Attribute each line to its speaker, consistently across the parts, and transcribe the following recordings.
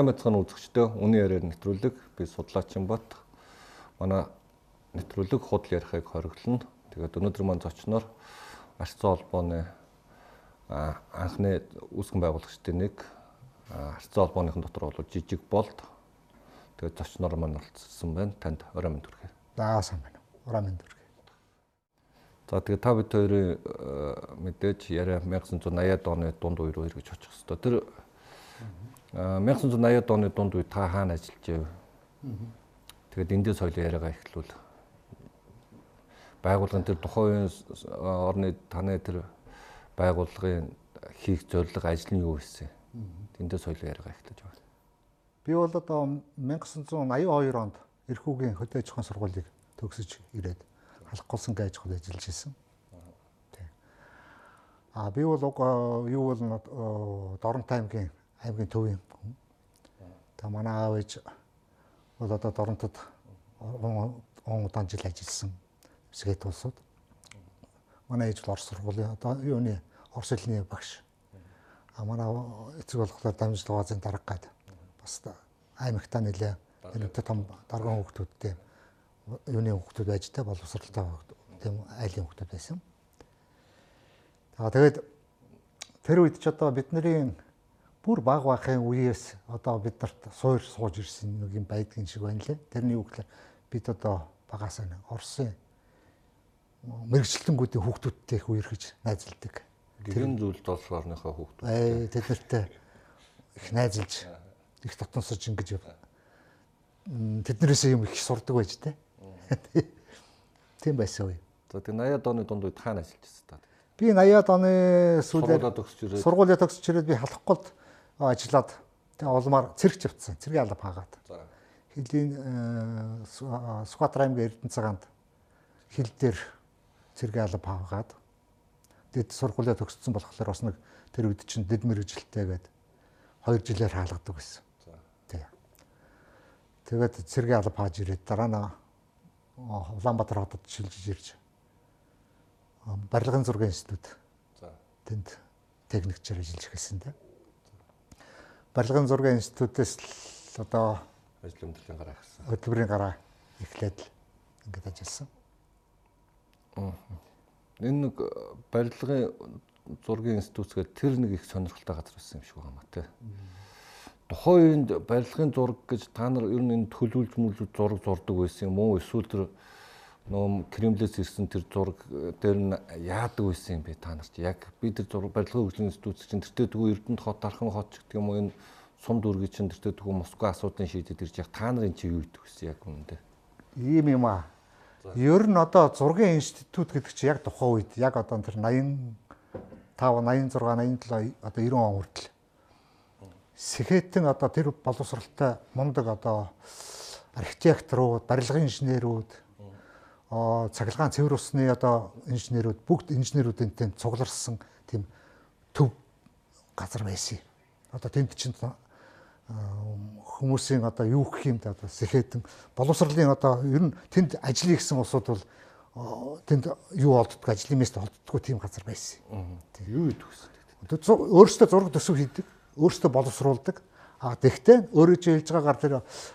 Speaker 1: сайн мэдсэн үзэгчдөө үнийн яриаг нэвтрүүлэг би судлаачин бот манай нэвтрүүлэг худал ярихыг хориглоно. Тэгээд өнөөдөр маань зочноор арцсан холбооны анхны үүсгэн байгуулагчдын нэг арцсан холбооныхон дотор бол жижиг болд. Тэгээд зочноор маань оролцсон байна. Танд орой минь төрхий.
Speaker 2: За сайн байна. Орой минь төрхий.
Speaker 1: За тэгээд та бид хоёрын мэдээж яриа 1980-ад оны дунд үе рүү эргэж очих хэвээр. Тэр 1980-ад оны дунд үе та хаана ажиллаж байв? Тэгээд эндээ соёлын яриагаа эхлүүл. Байгууллагын тэр тухайн орны таны тэр байгууллагын хийх зорилго ажил нь юу байсан? Эндээ соёлын яриагаа эхлэж байна.
Speaker 2: Би бол одоо 1982 онд Эрхүүгийн хөдөө аж ахуйн сургуулийг төгсөж ирээд халахгүйсэн гэж хол ажиллаж ирсэн. А би бол юу бол Доронтой аймгийн аймгийн төвийн хүн. Та манай аав ээж бол одоо Доронтод он удаан жил ажилласан. Сэгэт улсууд. Манай ээж бол Орос сургуулийн одоо юуны Орос хэлний багш. А манай эцэг болохоор дамжлага базын дарга гад бас аймагтаа нэлээ энэ том дарган хүүхдүүдтэй юуны хүүхдүүд байж та боловсралтай тийм айлын хүүхдүүд байсан. Тэгээд тэр үед ч одоо бидний бүр баг бахын үеэс одоо бид нарт суур сууж ирсэн нэг юм байдгийн шиг байна лээ. Тэрний үг л бид одоо багасаа Оросын мэрэгчлэнгүүдийн хүүхдүүдтэй их үерхэж найзалдаг.
Speaker 1: Гэрэн зүйлд олс орныхоо хүүхдүүд.
Speaker 2: Ээ тэд нартай их найзалж их дотносож ингэж тэднэрээс юм их сурдаг байж тээ. Тийм байсан үе.
Speaker 1: За тэг 80-аад оны дунд үед хаана ажиллаж байсан та?
Speaker 2: Би 80-аад оны
Speaker 1: сүүлээр сургуулаа төгсөж ирээд
Speaker 2: би халахгүйд ажиллаад улмаар цэрэг чивцсан. Цэргийн алба хаагаад. Хилийн Сүхбаатар аймгийн Эрдэнэ цагаанд хил дээр цэргийн алба хаагаад тэгэд сургуулаа төгссөн болохоор бас нэг тэр үед чинь дэд мэрэгжилтэй гээд 2 жилээр хаалгадаг байсан. За. Тэгээд цэргийн алба хааж ирээд дараа нь Улаанбаатар хотод шилжиж ирж барилгын зургийн институт. За. Тэнд техникчээр ажиллаж эхэлсэн дээ. Барилгын зургийн институтээс л одоо
Speaker 1: ажил өмдөлийн гараа ихсэн.
Speaker 2: Хөтөлбөрийн гараа эхлээд л ингээд ажилласан.
Speaker 1: Энэ нэг барилгын зургийн институт гэдэг тэр нэг их сонирхолтой газар байсан юм шиг байна тий. Тухайн үеинд барилгын зураг гэж та нар ер нь энэ төлөвлөж мүлж зураг зурдаг байсан юм уу? Эсвэл тэр нөө Кремлээс ирсэн тэр зураг дээр нь яадаг байсан юм бэ та нарт? Яг би тэр зураг барилгын хөгжлийн институт чинь тэртээ дгүү Эрдэнэт хот, Архан хот ч гэдэг юм уу энэ сум дүүргийн чинь тэртээ дгүү Москва асуудлын шийдэд ирж яг та нарын чи юу идэв гэсэн яг үнэндээ.
Speaker 2: Ийм юм аа. Ер нь одоо зургийн институт гэдэг чи яг тухайн үед яг одоо тэр 85 86 87 одоо 90 он хүртэл Сэхэтэн одоо тэр боловсралтай мундаг одоо архитекторууд, барилгын инженерүүд, цахилгаан цэвэр усны одоо инженерүүд бүгд инженерүүдийн тэнд цугларсан тийм төв газар байсан. Одоо тэнд чинь хүмүүсийн одоо юу гэх юм да одоо сэхэтэн боловсролын одоо ер нь тэнд ажил хийсэн улсууд бол тэнд юу олддог ажлын мест олддоггүй тийм газар байсан.
Speaker 1: Юу гэдэг вэ?
Speaker 2: Өөрөөсөө зураг төсөв хийдэг өөрсдөө боловсруулдаг. А тэгвэл өөрөө чи хэлж байгаагаар тэр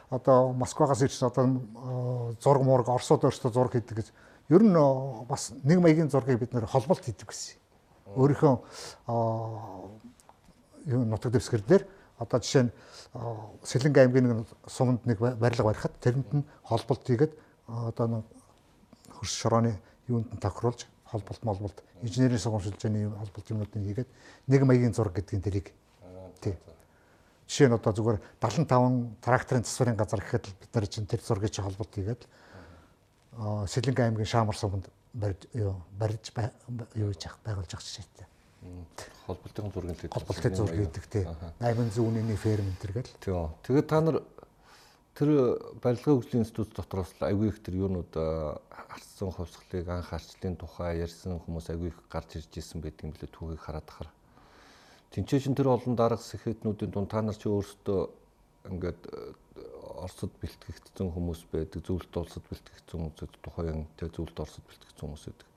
Speaker 2: одоо Москвагаас ирсэн одоо зураг мураг Оросод өөрсдөө зураг хийдэг гэж ер нь бас нэг маягийн зургийг бид нэр холболт хийдэг гэсэн. Өөрийнхөө юу нутаг дэвсгэр дээр одоо жишээ нь Сэлэнг аймгийн нэг суманд нэг барилга барихад тэрэнд нь холболт хийгээд одоо хөрс шорооны юунд нь тохируулж холболт молболт инженерийн сургамжлалын холболт юмнуудыг хийгээд нэг маягийн зураг гэдгийг тэрийг Тий. Жишээ нь одоо зүгээр 75 тракторын засварын газар гэхэд бид нар чинь тэр зургийг чи холболт хийгээд Сэлэнг аймгийн Шаамар суманд барьж юу барьж юу гэж байгуулж байгаа жишээтэй.
Speaker 1: Холболтын зургийн
Speaker 2: л холболтын зураг гэдэг тий. 800 үнэний ферм энэ төр гэл.
Speaker 1: Тий. Тэгээд та нар тэр барилгын хөгжлийн институт дотроос аягүй их тэр юунууд харцсан хувьсгалыг анх арчлалын тухай ярьсан хүмүүс аягүй их гарч ирж исэн байдаг юм билээ түүхийг хараад тахаар Тинчээ чин тэр олон дарга сэхэтнүүдийн дунд та нар чи өөрсдөө ингээд э, Оросд бэлтгэгдсэн хүмүүс байдаг, зөвлөлт Оросд бэлтгэгдсэн хүмүүс тухайн тэг зөвлөлт Оросд бэлтгэгдсэн хүмүүс байдаг.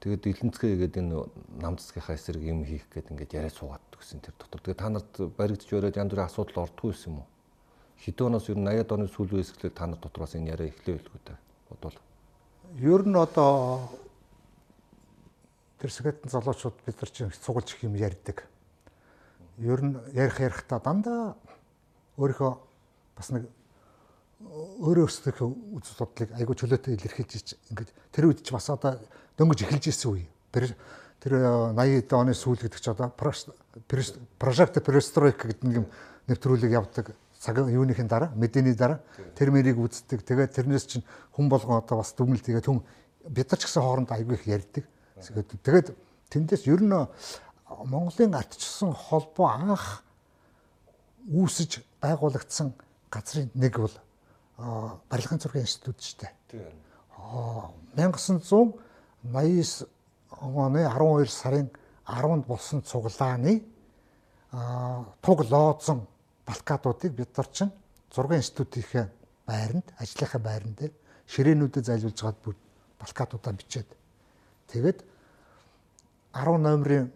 Speaker 1: Тэгээд илэнцгээ гэдэг энэ намцгийнхаа эсрэг юм хийх гээд ингээд яриа суугаад гэсэн тэр дотор. Тэгээд та нарт баригдж өрөөд янз бүрийн асуудал ордгүй юм уу? Хэдэн оноос ер нь 80-аад оны сүүлийн хэсгээр та нар дотроос энэ яриа эхлэв үлгүй та бодвол.
Speaker 2: Ер нь одоо тэр сэгэдэн залуучууд бид нар чинь цуглаж их юм ярьдаг. Ер нь ярих ярихдаа дандаа өөрийнхөө бас нэг өөрөө өсөх үзэл бодлыг айгүй чөлөөтэй илэрхийлж ингээд тэр үед ч бас одоо дөнгөж эхэлж ирсэн үе. Тэр тэр 80-ад оны сүүл гэдэг ч одоо прожект перестройка гэдэг нэг юм нэвтрүүлэг явдаг цаг юуныхын дараа мэдээний дараа тэр мэрийг үздэг. Тэгээд тэрнээс чинь хүн болгон одоо бас дүгнэлт тэгээд хүн бид нар ч гэсэн хооронд айгүй их ярьдаг. Тэгээд тэндээс ер нь Монголын ардчсан холбоо анх үүсэж байгуулагдсан газрын нэг бол барилгын зургийн институт шүү дээ. Тийм. 1989 оны 12 сарын 10-нд болсон цуглааны туг лооцсон балкадуудыг бид нар чинь зургийн институтийнхээ байранд, ажлынхаа байран дээр ширээнүүдэд зайлуулж гад бүр балкадуудаа бичээд тэгээд 10 номерын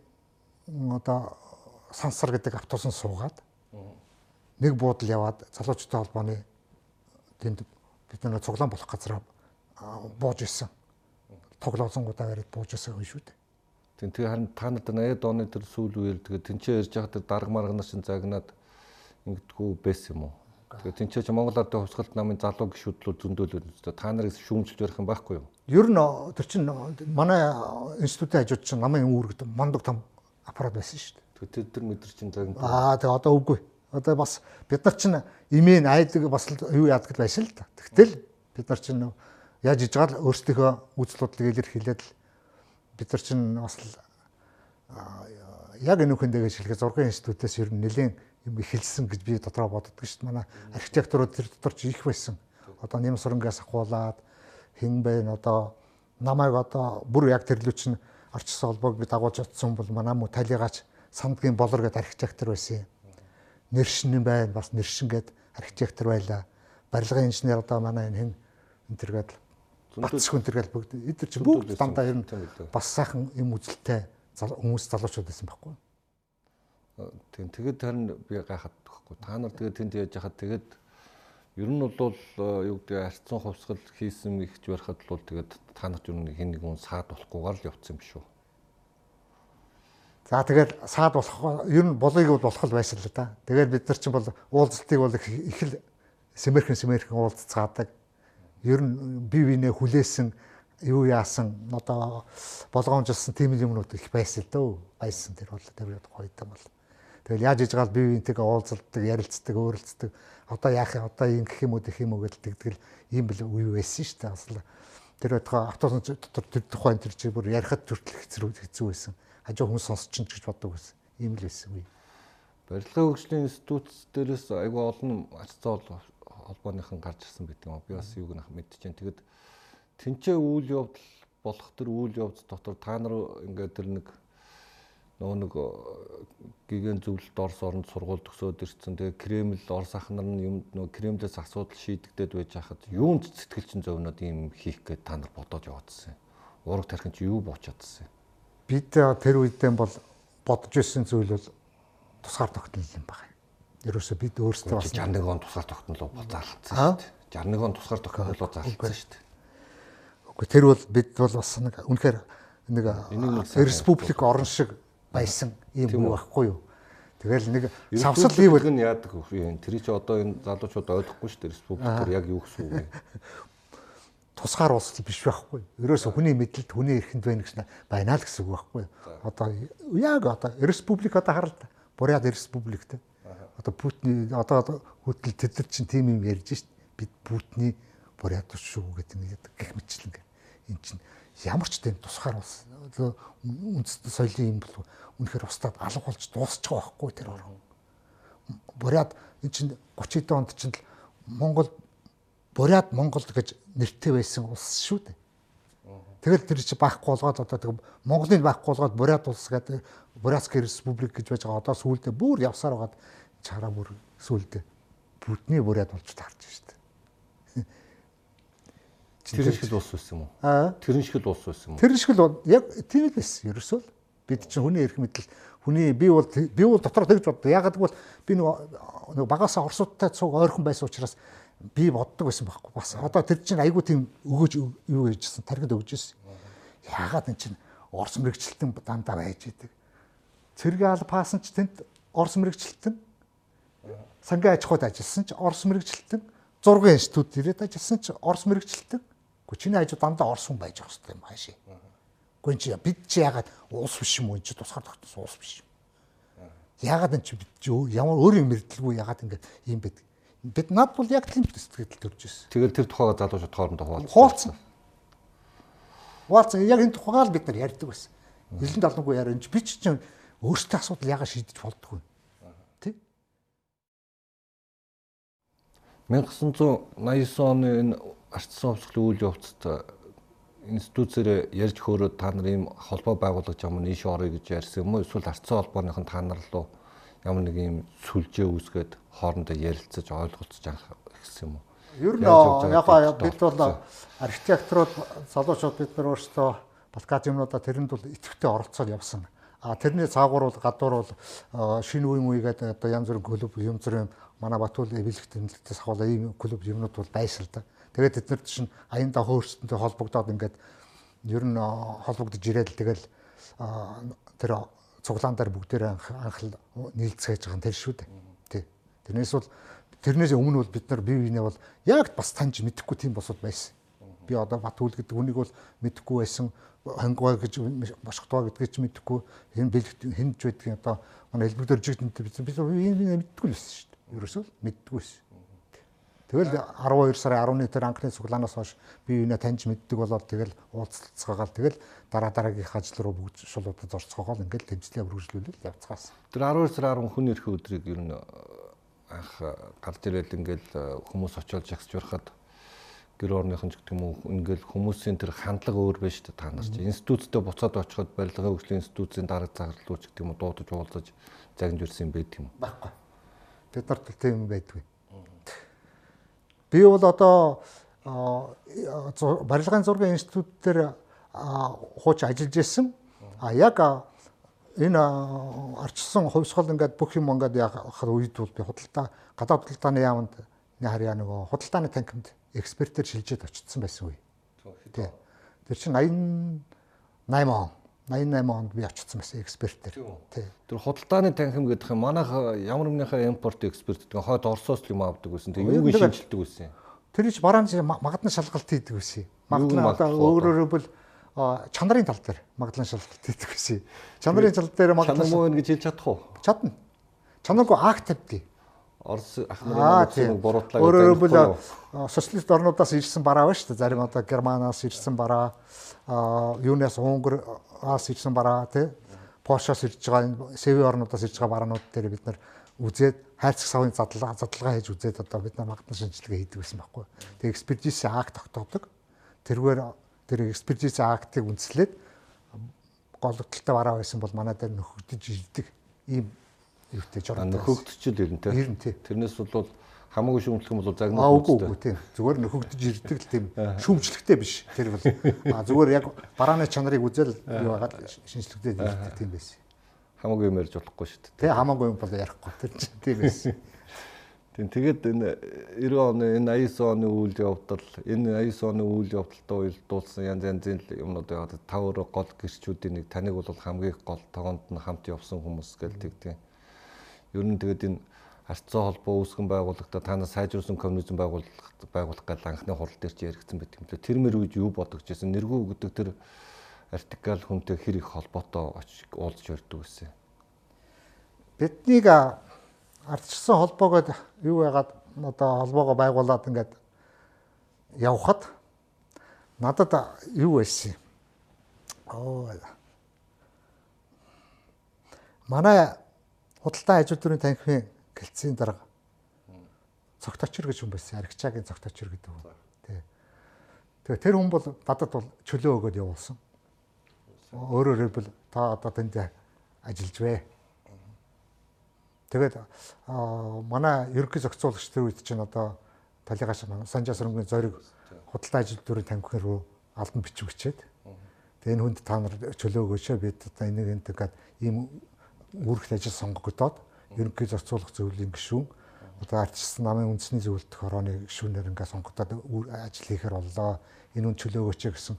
Speaker 2: одоо сансар гэдэг автобусан суугаад нэг буудал яваад залуучуудын холбооны тэнд бид нэг цуглаан болох газараа бууж исэн. Тоглоосонгуудаа бариад бууж исэн хүн шүү дээ.
Speaker 1: Тин тэгээ харин та нарт 80-ад оны тэр сүүл үеэр тэгээ тэнцээ ярьж тэр дарга марганаас шин загнаад ингэдэггүй байсан юм уу? Тэгээ тэнцээ чи Монгол Ардын хувьсгалт намын залуу гişүдлүүд зөндөөлөд та нарыг шүүмжилж барих юм байхгүй юу?
Speaker 2: Ер нь тэр чин манай институтын хажууд чин намын үүрэгт мондог том аппарат байсан шүү дээ.
Speaker 1: Тэгээ тэр мэдэр чин загнаад.
Speaker 2: Аа тэгээ одоо үгүй одоо бас бид нар чинь имэн айдаг бас юу яадаг байсан л да. Тэгтэл бид нар чинь яаж иж байгаа л өөрсдийнхөө үзэл бодлыг илэрхийлээд л бид нар чинь бас яг энэ үхэндээ шилгээ зургийн институтээс ер нь нэлээд юм эхэлсэн гэж би дотроо боддог шүү дээ. Манай архитектурууд тэр дотор ч их байсан. Одоо Нямсурангаас ахуулаад хэн бэ одоо намайг одоо бүр яг тэрлүү чинь орчсон холбоог дагуулж утсан бол манай мө талигаач сандгийн болор гэдэг архитектор байсан юм нэршин байна бас нэршин гээд архитектор байлаа. Барилгын инженер одоо манай энэ хэн энэ төргээд Батс хүн төргээл бүгд эдгээр чинь бүгд дандаа ер нь бас сайхан юм үзэлтэй хүмүүс залуучууд байсан байхгүй.
Speaker 1: Тийм тэгээд харин би гайхаад байхгүй. Та нар тэгээд тэнд яаж яхад тэгээд ер нь бол юу гэдэг арцсан хувьсгал хийсэн ихч барихад бол тэгээд та нарт ер нь хин нэгэн саад болохгүйгээр л явцсан юм шүү.
Speaker 2: За тэгэл саад болох ер нь болыг болох л байсан л да. Тэгээд бид нар чинь бол уулзалтыг бол их л сэмэрхэн сэмэрхэн уулзцаадаг. Ер нь бие биенээ хүлээсэн юу яасан одоо болгоомжлсон тийм юмнууд их байсан л дөө. Байсан тэр бол тэр гоёд юм бол. Тэгэл яаж иж гал бие биентэйгээ уулзалдаг, ярилцдаг, өөрөлддөг. Одоо яах юм одоо ингэх юм уу гэх юм уу гэдэг тэгэл ийм бил үе байсан шүү дээ. Асал тэр байтугай автобус дотор тэр тухайн тэр чи бүр ярихад төртөл хэцүү хэцүү байсан хажуу хүмүүс сонсч чинь гэж боддог байсан. Ийм л байсан үе.
Speaker 1: Барилгын хөгжлийн институт дээрээс айгүй олон арцаа холбооныхан гарч ирсэн байт юм. Би бас юуг нах мэдчихээн. Тэгэд тэнцээ үйл явдал болох тэр үйл явц дотор та нар ингээд тэр нэг нөгөө нэг гигэн зөвлөлт Орос оронд сургууль төгсөөд ирсэн. Тэгээ Кремль Орос ах нар нь юм нөгөө Кремлээс асуудал шийдэгдээд байж хахад юунд сэтгэл чин зовноод юм хийх гээд та нар бодоод яваадсэн. Ураг тархин чи юу буучаадсэн
Speaker 2: бид тэр үедээ бол бодож ирсэн зүйл бол тусгаар тогтнол юм байна. Ерөөсө бид өөрсдөө
Speaker 1: бас 61 он тусгаар тогтнол зарлцсан шүү дээ. 61 он тусгаар тогтнол зарлцсан шүү дээ.
Speaker 2: Үгүй тэр бол бид бол бас нэг үнэхээр нэг республик орн шиг байсан юм байхгүй юу? Тэгэл нэг
Speaker 1: савсал ийм бол яадаг вэ? Тэр чи одоо энэ залуучууд ойлгохгүй шүү дээ республикээр яг юу гэсэн үг вэ?
Speaker 2: тусгаар улс биш байхгүй. Ерөөсө хүний мэдлэлд хүний эрхэнд байна гэж байна л гэсэн үг байхгүй. Одоо яг одоо республик одоо харал та. Буряд республиктэй. Одоо Путин одоо хөтөл тэд нар чинь тийм юм ярьж шít. Бид Путины буряд шүү гэдэг нэг гэх мэтчлэн. Эн чинь ямар ч тийм тусгаар улс. Үндэсний соёлын юм бол үнэхээр устдад алга болж дуусч байгаа байхгүй тэр орон. Буряд эн чинь 30 онд чинь Монгол Буряд Монгол гэж нэртэй байсан улс шүү дээ. Тэгэл тэр чи байхгүй болгоод одоо тэг Монголыг байхгүй болгоод Бурят улс гэдэг Бурятский республик гэж байж байгаа. Одоо сүүлдээ бүр явсаар байгаад чараа бүр сүүлдээ Путины Бурят болж таарч шүү дээ.
Speaker 1: Тэр шиг л ус байсан юм уу?
Speaker 2: Аа.
Speaker 1: Тэр шиг л ус байсан юм уу?
Speaker 2: Тэр шиг л яг тийм л байсан. Ерөөсөө бид чинь хүний эрх мэдэл хүний би бол би бол дотор тэгж боддог. Яг гэвэл би нэг багасаа орсуудтай цуг ойрхон байсан учраас би боддог байсан байхгүй бас. Одоо тэр чинь айгүй тийм өгөөж юу яжсэн тархинд өгжсэн. Яагаад энэ чинь орс мэрэгчлэлтэн дандаа байж идэг. Цэргийн аль паасан ч тэнд орс мэрэгчлэлтэн сангийн аж ахуйд ажилласан ч орс мэрэгчлэлтэн зургийн институт ирээд ажилласан ч орс мэрэгчлэлтэн. Гэхдээ чиний хажуу дандаа орс хүн байж байгаа хэрэгтэй юм хаашаа. Гүн чи бид чи ягаад уус биш юм уу чи тусгаар тогтсон уус биш юм. Ягаад энэ чи бид чи ямар өөр юм мэдлгүй ягаад ингэж юм бэ? Бид над бол яг тийм сэтгэл төрж ирсэн.
Speaker 1: Тэгэл тэр тухайга залуучууд хоорондоо хуваалцсан.
Speaker 2: Хуваалцсан. Яг энэ тухайгаа л бид нар ярьдаг байсан. Хилэн далангуу яриа энэ би ч чинь өөртөө асуудал ягаад шийдэж болдгоо. Тэ?
Speaker 1: 1989 оны энэ ардсан хувьсгалын үйл явцад институцээр ярьж хөөрөөд та нар ийм холбоо байгуулах юм нийш орё гэж ярьсан юм уу эсвэл ардсан холбооныхон та нар руу ямар нэг ийм сүлжээ үүсгээд хоорондоо ярилцаж ойлголцож анх гэсэн юм уу?
Speaker 2: Ер нь яг бид бол архитекторууд залуучууд бид нар өөрсдөө Балкад юмнуудаа тэрэнд бол идэвхтэй оролцоод явсан. А тэрний цаагуур бол гадуур бол шинэ үе мүйгээд одоо янз бүрийн клуб юм зүрх манай Батул эвлэгт тэмдэглэлтээс хаваа ийм клуб юмнууд бол байсан л да. Тэгээд тэд нар чинь аяндаа хөөсөнтэй холбогдоод ингээд ер нь холбогдож ирээд тэгэл тэр цуглаан дээр бүгдээр анх нийлцээж байгаа нь тэр шүү дээ. Тий. Тэрнээс бол тэрнээс өмнө бол бид нар бие биенээ бол яг бас таньж мэдэхгүй тийм босод байсан. Би одоо Батүл гэдэг үнийг бол мэдэхгүй байсан. Хонгой гэж бошготоо гэдгийг ч мэдэхгүй. Энэ бэлэгт хинж байдгийг одоо манай хэлбэр дөржигдэнд бид бид мэдэхгүй л байсан шүү дээ. Ерөөсөө мэдэхгүй байсан. Тэгэл 12 сарын 11-ээр анхны цуглаанаас хойш би юунаа таньж мэддэг болоод тэгэл уулзцаагаал тэгэл дараа дараагийнх ажил руу бүгд шулуудад орцгоогоол ингээл тэмцлээ үргэлжлүүлэл явцгаасан.
Speaker 1: Тэр 12 сарын 10 хүн эрх өдрийг ер нь анх гарч ирэл ингээл хүмүүс очиод жагсч урахад гэр орныхон ч гэдэг юм уу ингээл хүмүүсийн тэр хандлага өөр байж та та нар чи институттэй буцаад очиход барилгын хөгжлийн институтын дарга загварлууч гэдэг юм уу дуудаж уулзаж загнаж ирсэн юм байт юм?
Speaker 2: Баггүй. Бид нарт тийм байдгүй. Би бол одоо барилгын зургийн институт дээр хууч ажиллаж ирсэн. А яг энэ арчсан хувьсгал ингээд бүх юм ингээд яхад үед бол би худалдаа гадаад худалдааны яамд харьяа нөгөө худалдааны танхимд экспертээр шилжээд очсон байсан үе. Тэр чинь 88 он 88 онд би очсон байсан экспертээр.
Speaker 1: Тий. Тэр худалдааны танхим гэдэг юм манайх ямар нэгнийхээ импорт эксперт гэдэг хойд Оросоос юм авдаг гэсэн. Тэг юуг шинжилдэг байсан.
Speaker 2: Тэр ич бараан магадны шалгалт хийдэг байсан. Магадна одоо өөрөөрөө бол чанарын тал дээр магадлан шалгалт хийдэг гэсэн. Чанарын тал дээр
Speaker 1: магадлан чанар муу гэж хэлж чадах уу?
Speaker 2: Чадна. Чанаргүй акт тавьдгийг.
Speaker 1: Орос ах нарын буруутлагыг
Speaker 2: өөрөөр бол социалист орнуудаас ирсэн бараа ба шүү дээ. Зарим одоо Германаас ирсэн бараа, юунаас Унгараас ирсэн бараа тий. Польшоос ирж байгаа Севи орнуудаас ирж байгаа бараанууд дээр бид нар үзээд хайрцаг савын задлага задлага хийж үзээд одоо бид нар магадлан шинжилгээ хийдэг байсан байхгүй. Тэгээ экспертизийн акт тогтоодог. Тэргээр тэр экспертизийн актыг үндэслээд гологдолтой бараа байсан бол манай дээр нөхөгдөж ирдэг ийм юутай журам.
Speaker 1: Нөхөгдөж л ирнэ те.
Speaker 2: Ирнэ те.
Speaker 1: Тэрнээс бол хамаагүй шүүмжлэх юм бол загнах
Speaker 2: аа үгүй үгүй тийм. Зүгээр нөхөгдөж ирдэг л тийм. Шүүмжлэхтэй биш тэр бол. Зүгээр яг барааны чанарыг үзэл юу хагаад шинжлэхдээ ирдэг тийм байсан.
Speaker 1: Хамаагүй юм ярьж болохгүй шүү дээ.
Speaker 2: Тий хамаагүй юм бол ярихгүй тэр чинь. Тийм байсан.
Speaker 1: Тийм тэгээд энэ 90 оны энэ 89 оны үйл явдал энэ 89 оны үйл явдалтай уялдуулсан янз янзын юмнууд яваад та өөрөө гол гэрчүүдийн нэг таныг бол хамгийн гол тогоонд нь хамт явсан хүмүүс гэлдэг тийм ер нь тэгээд энэ арцсан холбоо үүсгэн байгуулагта та нар сайжруулсан коммунизм байгуулах байгуулах гал анхны хурал дээр чи яригдсан байт юм лээ. Тэр мөр үед юу бодогч байсан? Нэргүү гэдэг тэр артикал хүнтэй хэр их холбоотой уулзж өрдөг гэсэн.
Speaker 2: Биднийг ардчсан холбоогод юу яагаад одоо холбоогоо байгуулад ингээд явхад надад юу байсан юм. Оо. Манай худалдаа ажилтны танхимын гэлцийн дарга цогт очир гэж хүн байсан. Аригчаагийн цогт очир гэдэг хүн. Тий. Тэгээ тэр хүн бол надад бол чөлөө өгөөд явуулсан. Өөрөөр хэлбэл та одоо тэнд ажиллаж вэ. Тэгээд манай ерөнхий зохицуулагч тэр үед чинь одоо талигаш санжаа сөрөнгөний зориг худалдаа ажил дүүрийн тамхин руу албан бичиг бичээд тэгээ энэ хүнд та нар чөлөөгөөшөө бид одоо энийг энэ ингээд ийм үүрэгт ажил сонгогдоод ерөнхий зохицуулах зөвлөлийн гишүүн одоо ардчилсан намын үндэсний зөвлөлтөх орооны гишүүнээр ингээд сонгогдоод ажил хийхээр боллоо. Энэ үн чөлөөгөөч гэсэн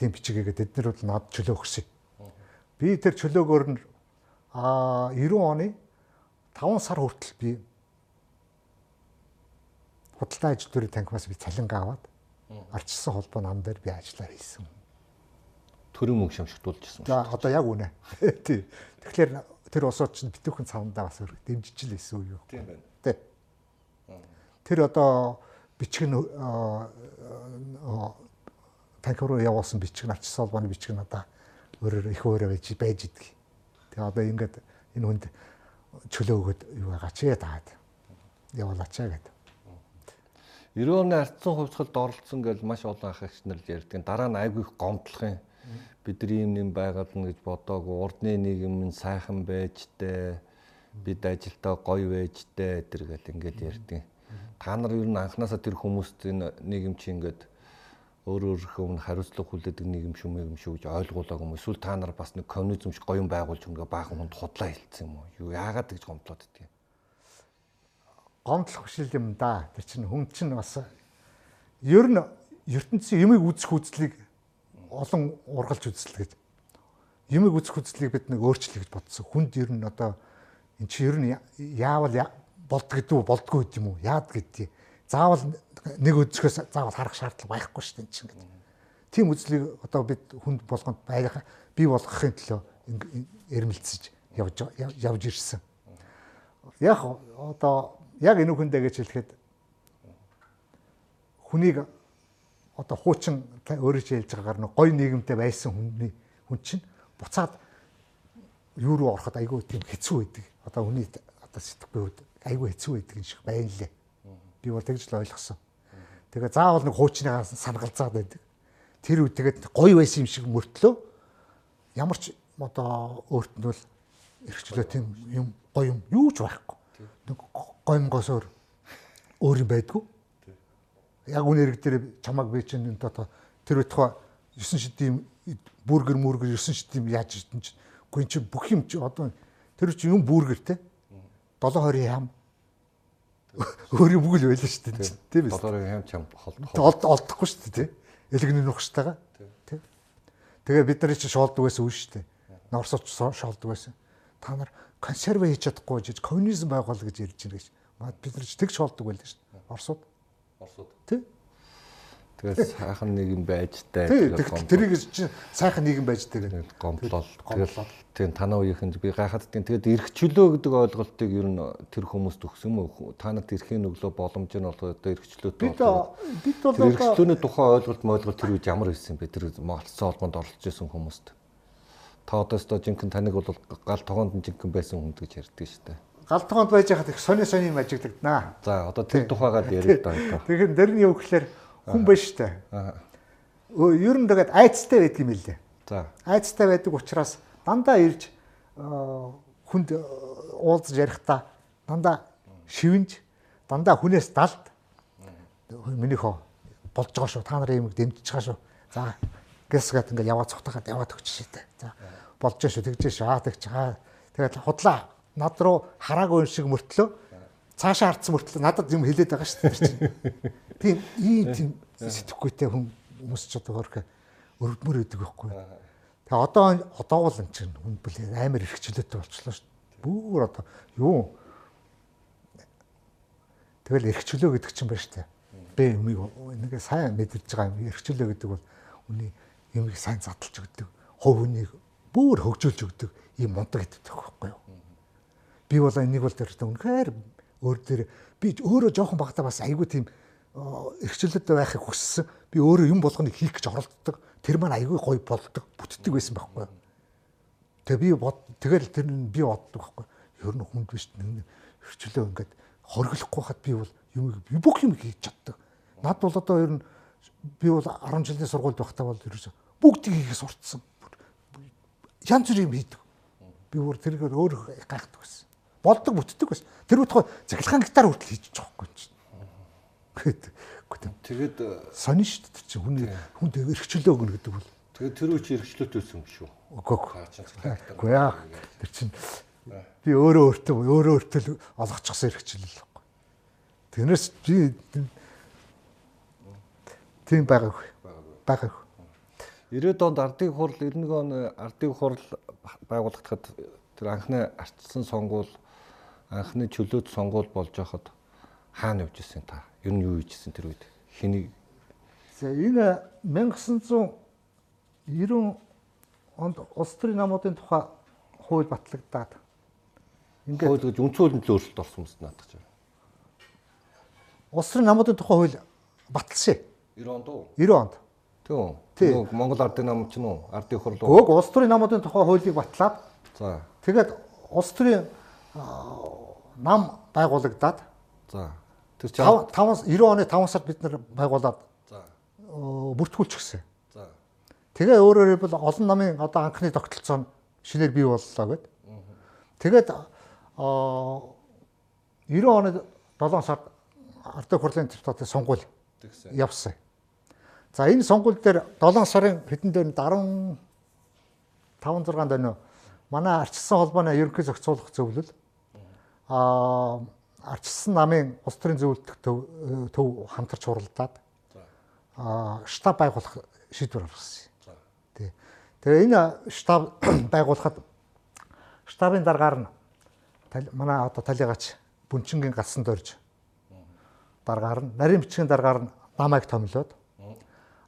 Speaker 2: тийм бичигээгээд эдгээр бол над чөлөө өгсөн. Би тэр чөлөөгөөр нь а 90 оны 5 сар хүртэл би худалдаа ажил дүүрийн танхимаас би цалингаа аваад ардчилсан холбоо нам дээр би ажиллаар хийсэн.
Speaker 1: Төрийн мөнгө шамшигдуулж ирсэн.
Speaker 2: За одоо яг үнэ. Тий. Тэгэхээр тэр усууд чинь битүүхэн цавндаа бас дэмжиж л исэн үү юу?
Speaker 1: Тийм байна.
Speaker 2: Тий. Тэр одоо бичиг нь танхим руу явуулсан ардчилсан холбооны бичиг нь одоо өөрөөр их өөрөө байж байж идэг. Тэгээ одоо ингээд энэ хүнд чөлөө өгöd юу байгаа ч яа таад явуулаач гэдэг.
Speaker 1: 90 оны ардсан хувьсгалд оролцсон гэж маш олон ах л ярьдаг. Дараа нь айгүй их гомдлох юм. Бидний юм нэм байгаад нь гэж бодоагүй. Урдны нийгэм нь сайхан байж тээ. Бид ажилдаа гоё байж тээ. Тэр гэл ингээд ярьдаг. Та нар ер нь анханасаа тэр хүмүүст энэ нийгэм чи ингээд өөр өөрийнхөө өмнө хариуцлага хүлээдэг нийгэм шүү мэгм шүү гэж ойлгуулаагүй юм. Эсвэл та нар бас нэг коммунизм шиг гоён байгуулж ингээ баахан хүнд худлаа хэлсэн юм уу? Юу яагаад гэж гомдлоод идэх юм?
Speaker 2: гомдлох бишил юм да. Тэр чинь хүн чинь бас ер нь ертөнцийн юмыг үзэх үзлийг олон ургалж үзлээ гэж. Юмыг үзэх үзлийг бид нэг өөрчлөе гэж бодсон. Хүнд ер нь одоо эн чинь ер нь яавал болд гэдэг үү болдгүй гэдэг юм уу? Яад гэдэг. Заавал нэг үзэхээс заавал харах шаардлага байхгүй шүү дээ энэ чинь гэдэг. Тийм үзлийг одоо бид хүнд болгонд байх бий болгохын төлөө эрмэлцэж явж явж ирсэн. Яг одоо яг энэ хүндээ гэж хэлэхэд хүнийг одоо хуучин өөрөө хэлж байгаагаар нэг гой нийгэмтэй байсан хүний хүн чинь буцаад юу руу ороход айгүй тийм хэцүү байдаг. Одоо хүний одоо сэтгэхгүй үед айгүй хэцүү байдаг юм шиг байна лээ. Би бол тэгж л ойлгосон. Тэгээ заавал нэг хуучныгаа санагалзаад байдаг. Тэр үед тэгээд гой байсан юм шиг мөртлөө ямар ч одоо өөрт нь бол эрхчлөө тийм юм гоё юм юу ч байхгүй нэг гомгоос өөр өөр юм байдгүй. Яг үнэ хэрэг дээр чамаг би чинь энэ одоо тэр байтугай 9 шидийн бүргэр мүргэр 9 шидийн яаж ирсэн чинь. Үгүй чи бүх юм чи одоо тэр чи юм бүргэр те. 720 хам өөр юм бүгд байлаа шүү дээ. Тийм
Speaker 1: ээ 720 хам чам
Speaker 2: олдохгүй шүү дээ элэгний нухштайгаа тийм тэгээ бид нар чи шоолдог байсан үн шүү дээ. Норсоч шоолдог байсан. Та нар консерв хийж чадахгүй жиж коммунизм байгуул гэж ярьж байна гэж. Бид нар ч тэгж болдог байлаа шүү дээ. Оросууд.
Speaker 1: Оросууд.
Speaker 2: Тий.
Speaker 1: Тэгээд сайхан нийгэм байж таа.
Speaker 2: Тэрийг чинь сайхан нийгэм байж таа гэдэг.
Speaker 1: Гомдлол. Тэгээд тийм танаа үеийнхэнд би гайхаад тийм тэгээд эрхчлөө гэдэг ойлголтыг ер нь тэр хүмүүст өгсөн уу? Та нарт эрхийн өглөө боломж нь бол одоо эрхчлөөтэй
Speaker 2: бид бид бол
Speaker 1: эрхчлөөний тухай ойлголт мойлголт тэр үед ямар байсан бэ? Тэр малцсан холбоонд оролцож исэн хүмүүст та одоо өстой жинхэнэ таныг бол гал тогоонд жинхэнэ байсан хүн гэж ярьдаг шүү дээ.
Speaker 2: Гал тогоонд байж хахад их сони сони юм ажиглагдана.
Speaker 1: За одоо тэр тухайгаар яриа да одоо.
Speaker 2: Тэгэхээр дэр нь юу гэхээр хүн дээ. Аа. Ер нь тэгээд айцтай байдаг юм лээ.
Speaker 1: За.
Speaker 2: Айцтай байдаг учраас дандаа ирж хүнд уулзаж ярихдаа дандаа шивэнж дандаа хүнээс далд минийхөө болж байгаа шүү. Та нарын юмыг дэмжиж байгаа шүү. За гэсгээд ингээд яваа цогтойгоод яваад өгч шээ. За болж шүү тэгж шүү аа тэгж аа тэгээд худлаа над руу хараагүй шиг мөртлөө цаашаа хардсан мөртлөө надад юм хэлээд байгаа шүү дээ. Тийм ийм тийм сэтгэхүйтэй хүмүүс ч одоо хөрх өрөвдмөр өгдөг байхгүй. Тэгээ одоо одоо бол энэ чинь хүн бүл амар эрхчлөөтэй болчихлоо шүү дээ. Бүр одоо юу Тэгэл эрхчлөө гэдэг чинь байна шүү дээ. Би юмыг нэг сайн мэдэрч байгаа юм. Эрхчлөө гэдэг бол үний юмыг сайн задлж өгдөг. Хов хүнийг бүр хөгжүүлж өгдөг ийм мундаг гэдэг байхгүй юу? Би бол энийг бол тэр үнэхээр өөр дээр би өөрөө жоохон багтаа бас айгүй тийм эрхчлөлтөд байхыг хүссэн. Би өөрөө юм болгоныг хийх гэж оролддог. Тэр маань айгүй гоё болдог, бүтдэг байсан байхгүй юу? Тэгээ би бод тэгэл тэр нь би боддог байхгүй юу? Ер нь хүнд биш нэг эрхчлөө ингээд хориглохгүй хад би бол юм бүх юм хийж чаддаг. Над бол одоо ер нь би бол 10 жилийн сургуульд байхдаа бол ерөөсө бүгдийг хийх сурцсан. Янз бүрийн юм хийдэг. Би бүр тэргээр өөр гайхдаг байсан. Болдог бүтдэг байсан. Тэр утгаа цахилгаан гитар хүртэл хийж байхгүй чинь.
Speaker 1: Тэгээд
Speaker 2: сонин шүү дээ чи хүн хүнд эргчлөө гэнэ гэдэг бол.
Speaker 1: тэгээд тэр үчи эргчлөөт байсан юм шүү.
Speaker 2: Үгүй
Speaker 1: цэглээ.
Speaker 2: Үгүй яа. Тэр чинь би өөрөө өөртөө өөрөө өөртөө л олгочихсан хэрэгчлэл л байхгүй. Тэрнээс би тийм байгаагүй. Байгаагүй.
Speaker 1: 90-ад онд ардын хурал 91 он ардын хурал байгуулагдахад тэр анхны ардсан сонгуул анхны чөлөөт сонгуул болж байхад хаана явж ирсэн та? Ер нь юу хийжсэн тэр үед? Хэнийг
Speaker 2: За энэ 1990 онд улс төрийн намуудын тухай хууль батлагдаад ингээд
Speaker 1: хууль гэж үндсэн хуулинд л өөрчлөлт орсон юмс наадах чинь.
Speaker 2: улс төрийн намуудын тухай хууль баталсан.
Speaker 1: 90 онд уу?
Speaker 2: 90 онд.
Speaker 1: Тийм.
Speaker 2: Тий.
Speaker 1: Нөгөө Монгол ардын нам ч нь уу? Ардын хурал уу?
Speaker 2: Гөөг улс төрийн намуудын тухай хуулийг батлаад
Speaker 1: За.
Speaker 2: тэгээд улс төрийн нам байгуулагдаад
Speaker 1: За. Тэр чинь
Speaker 2: 5 5 90 оны 5 сард бид нар байгуулад
Speaker 1: За.
Speaker 2: бүртгүүлчихсэн.
Speaker 1: За.
Speaker 2: Тэгээ өөрөөр хэлбэл олон намын одоо анхны тогтолцоо нь шинээр бий боллоо гэд. Тэгээд аа 90 оны 7 сард ардын хурлын депутатын сонгуул явсан. За энэ сонгуул дээр 7 сарын хэдэн дээр 15 6 дөрөв манай арчсан холбооны ерөнхий зохицуулах зөвлөл аа арчсан намын улс төрийн зөвлөлтөг төв төв хамтарч хуралдаад аа штаб байгуулах шийдвэр гаргасан. Тий. Тэгээ энэ штаб байгуулахад штабын дараагаар нь манай одоо талигач Бүнчингийн галсан дорж дараагаар нь нарийн бичгийн дараагаар нь намайг томилоод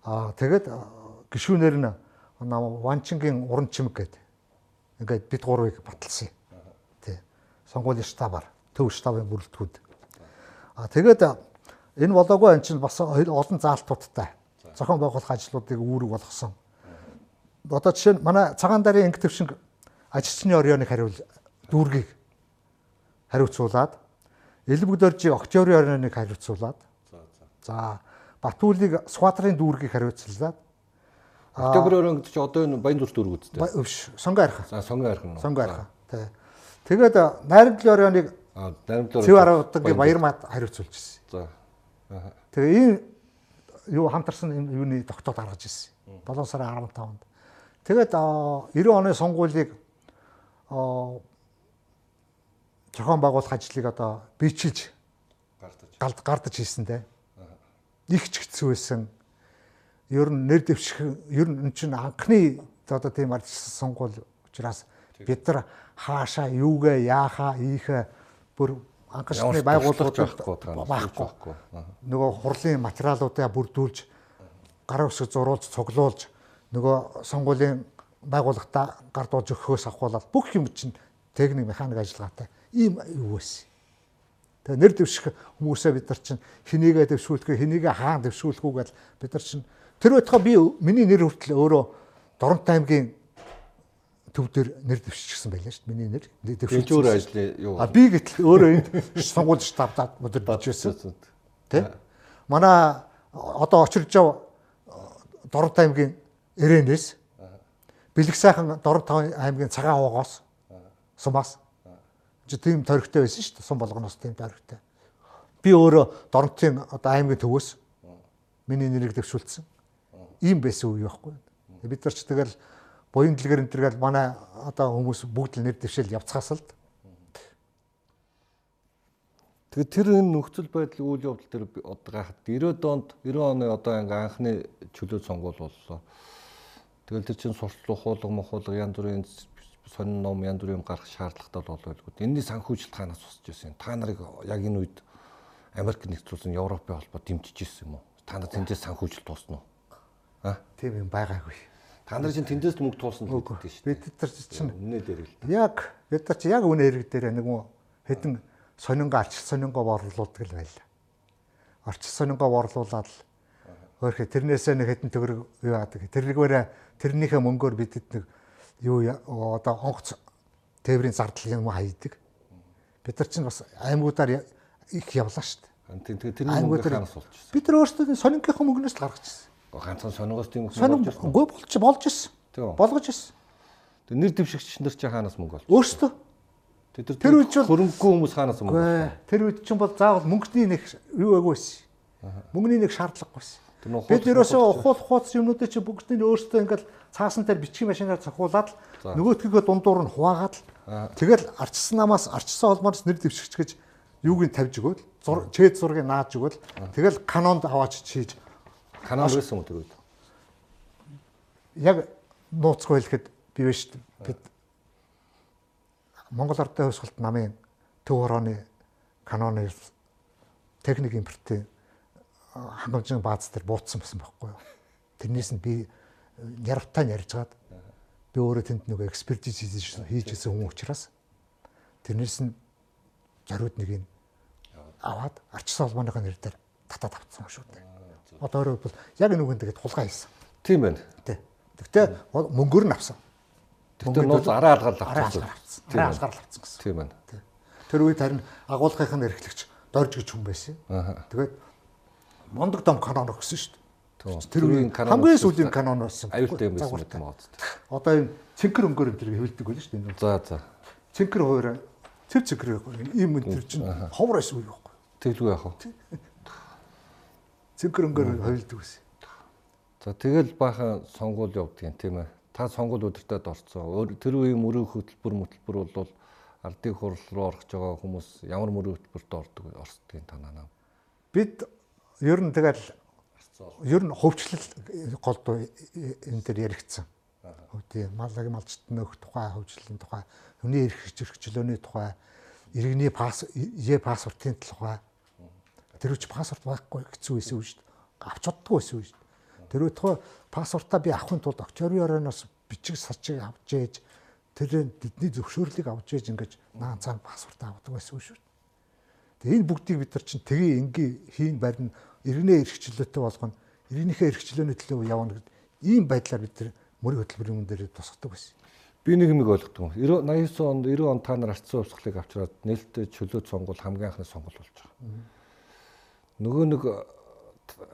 Speaker 2: аа тэгээд а, гишүүнээр нь Ванчингийн уран чимэг гэдэг ингээд бид гурвыг баталсан. Тий. Сонгуулийн штабаар төв штабын бүрэлдэхүүнд. Аа тэгээд а, энэ болоогүй ан чинь бас олон заалтуудтай зохион байгуулах ажлуудыг үүрэг болгосон. Одоо жишээ нь манай цагаан дарын анги төвшинг ажилчны орионыг хариул дүүргийг хариуцуулаад Элбэг доржи октябрийн орионыг хариуцуулаад
Speaker 1: За.
Speaker 2: Батүлийг Суатрын дүүргийг хариуцлаад
Speaker 1: Октябрь өрөө гэдэг чи одоо энэ Баян зүрх дүүрэг үсттэй.
Speaker 2: өвш сонгоо арих
Speaker 1: За сонгоо арих нь.
Speaker 2: сонгоо арих тий. Тэгээд а, Найрамдлын орионыг Цэв аргадагийн Баяр маад хариуцуулж ирсэн.
Speaker 1: За.
Speaker 2: Тэгээ энэ юу хамтарсан юуны тогтоол гаргаж ирсэн. 7 сарын 15-нд. Тэгээд а, 90 оны сонгуулийг а, зохион байгуулах ажлыг одоо бичилж
Speaker 1: Гардаж.
Speaker 2: гардаж хийсэндээ их ч хэцүү байсан. Ер нь нэр дэвших ер нь энэ чинь анхны одоо тийм арчсан сонгуул учраас бид нар хаашаа юугээ яахаа ийхэ бүр анхны байгууллагууд
Speaker 1: байхгүй
Speaker 2: нөгөө хурлын материалуудаа бүрдүүлж гар үсэг зуруулж цуглуулж нөгөө сонгуулийн байгууллагатаа гардуулж өгөхөөс ахуулаад бүх юм чинь техник механик ажиллагаатай. Ийм юу байсан. Тэгээ нэр дэвших хүмүүсээ бид нар чинь хэнийгээ дэвшүүлэх вэ, хэнийгээ хаан дэвшүүлэх үү гэж бид нар чинь тэр байтугай би миний нэр хүртэл өөрөө Доронт аймгийн төв дээр нэр дэвшчихсэн байлаа шүү дээ. Миний нэр
Speaker 1: Дэвшүүр ажлын юу?
Speaker 2: А би гэтэл өөрөө энд сонгуульд штабдаад модернж байсан. Тэ? Манай одоо очирж жав Доронт аймгийн Эренээс бэлэг сайхан Доронт аймгийн цагаан уугоос сумаас чи тийм торигтой байсан шүү дээ. Сум болгоноос тийм торигтой. Би өөрөө Доронтын одоо аймгийн төвөөс миний нэрийг дэвшүүлсэн. Ийм байсан үе байхгүй. Бид нар ч тэгэл буян дэлгэр энэ төргээл манай одоо хүмүүс бүгд л нэр дэвшил явцгаас л
Speaker 1: Тэгээд тэр энэ нөхцөл байдлын үйл явдал дээр одоо гайхад 90-ад онд 90 оны одоо ингээ анхны чөлөө сонгуул боллоо. Тэгэл тэр чинь сурчлах хуулга мохуулга янз бүрийн сонин ном янз бүрийн гарах шаардлагатай бол байлгүй. Энэний санхүүжилт танаас босч ирсэн. Та нарыг яг энэ үед Америк нэгдсэн Европын холбоо дэмжиж ирсэн юм уу? Та нар тэндээс санхүүжилт туусна уу? А?
Speaker 2: тийм юм байгаагүй.
Speaker 1: Та нар чинь тэндээс мөнгө туулсан л гэдэг шүү дээ.
Speaker 2: Бид нар чинь
Speaker 1: Үнэ дээр л.
Speaker 2: яг бид нар чи яг үнэ хэрэг дээр нэг юм хэдэн сонинго арч сонингоо борлуулдаг л байлаа. Арч сонингоо борлуулаад л өөрхө тэрнээсээ нэг хэдэн төгрөг юу яадаг. Тэрнийгээрээ тэрнийхээ мөнгөөр бидэд нэг юу одоо онгоц тээврийн зардал юм хайдаг. Бид нар чинь бас аймагуудаар их явлаа шүү дээ.
Speaker 1: Тийм тэгээд тэрний мөнгө
Speaker 2: Аймагуудаар
Speaker 1: хаанаас болж ирсэн?
Speaker 2: бид нар өөрсдөө сонингийнхаа мөнгнөөс л гаргаж ирсэн.
Speaker 1: Ганцхан сонингоос тийм мөнгө
Speaker 2: Сонин
Speaker 1: болж
Speaker 2: болж болж ирсэн. Болгож ирсэн.
Speaker 1: Тэр нэр дэвшигч нар чи хаанаас мөнгө олж?
Speaker 2: Өөрсдөө
Speaker 1: Тэр
Speaker 2: Тэр үед бол-
Speaker 1: хөрөнгөгүй хүмүүс хаанаас мөнгө олж?
Speaker 2: Тэр үед чинь бол заавал мөнгөний нэг юу агүйсэн. Мөнгөний нэг шаардлагагүйсэн.
Speaker 1: Тэр нөх
Speaker 2: Бид ерөөсөө ухуул хууц юмнуудыг чи бүгдийг өөрсдөө ингээл цаасан дээр бичгийн машинаар цохиулаад л нөгөөдгөө дундуур нь хуваагаад л тэгэл арчсан намаас арчсан холмоос нэр дэвшигч гэж юуг нь тавьж өгөөл зур чэд зургийг нааж өгөөл тэгэл канонд аваач чийж
Speaker 1: канал байсан үед?
Speaker 2: яг нууцгүй хэлэхэд би биш бид Монгол Ардын хувьсгалт намын төв хорооны каноны техник импортын хангамжийн бааз дээр буутсан байсан байхгүй юу. Тэрнээс нь би нярвтай ярьжгаад би өөрөө тэнд нөгөө экспертиз хийжсэн хүн учраас тэрнээс нь зориуд нэг нь аваад арчсан холбооныхоо нэр дээр татаад авцсан шүү дээ. Одоо өөрөөр бол яг нүгэн тэгээд хулгай хийсэн.
Speaker 1: Тийм байна.
Speaker 2: Тэ. Тэгтээ мөнгөөр нь авсан.
Speaker 1: Тэр нууц араа алгаар
Speaker 2: авсан. Араа алгаар л авсан гэсэн.
Speaker 1: Тийм байна.
Speaker 2: Тэр үед харин агуулгынх нь эрхлэгч дорж гэж хүн байсан. Тэгээд мондөг дом канон өгсөн шүү дээ. Тэр үеийн
Speaker 1: канон
Speaker 2: хамгийн сүүлийн канон байсан.
Speaker 1: Аюултай юм байсан юм аа.
Speaker 2: Одоо энэ цэнхэр өнгөөр энэ хэвлдэг байлаа шүү дээ.
Speaker 1: За за.
Speaker 2: Цэнхэр хуурай цэв цэнхэр ийм энэ төр чинь ховор байсан үе байхгүй.
Speaker 1: Тэглгүй яах вэ?
Speaker 2: Цэнхэр өнгөөр хэвлдэг байсан.
Speaker 1: За тэгэл баахан сонгуул явдгийн тийм ээ. Та сонгуул өдөртөд орцсон. Тэр үеийн мөрөө хөтөлбөр хөтөлбөр бол ардын хурал руу орох гэж байгаа хүмүүс ямар мөрөө хөтөлбөрт ордог вэ? орсдгийн танаа.
Speaker 2: Бид ер нь тэгэл ер нь хөвчлөл голдуу энэ төр яригдсан. Хөвдийн малыг малчт нөх тухай, хөвчлөлийн тухай, хүний эрх зөрчилөөний тухай, иргэний пас е паспортын тухай. Тэр үуч паспорт байхгүй хэцүү байсан үү шүү дээ. Авч чаддгүй байсан үү шүү дээ. Тэр үуч паспортаа би авахын тулд очорын орооноос бичиг сачиг авч ээж тэр бидний зөвшөөрлийг авч ээж ингэж наан цаан паспорт авдаг байсан үү шүү дээ. Тэгээ энэ бүгдийг бид нар чинь тгий энгийн хийн барин иргэнэ эрхчлөөтэй болгоно. Иргэнийхээ эрхчлөөний төлөө явна гэд ийм байдлаар бид нар мөрийн хөтөлбөрийн юм дээр тусгадаг байсан.
Speaker 1: Би нэг юм ойлгохгүй. 90 89 онд 90 он та нар арцсан хувьсгалыг авчраад нээлттэй чөлөө сонгуул хамгийн анхны сонгуул болж байгаа. Нөгөө нэг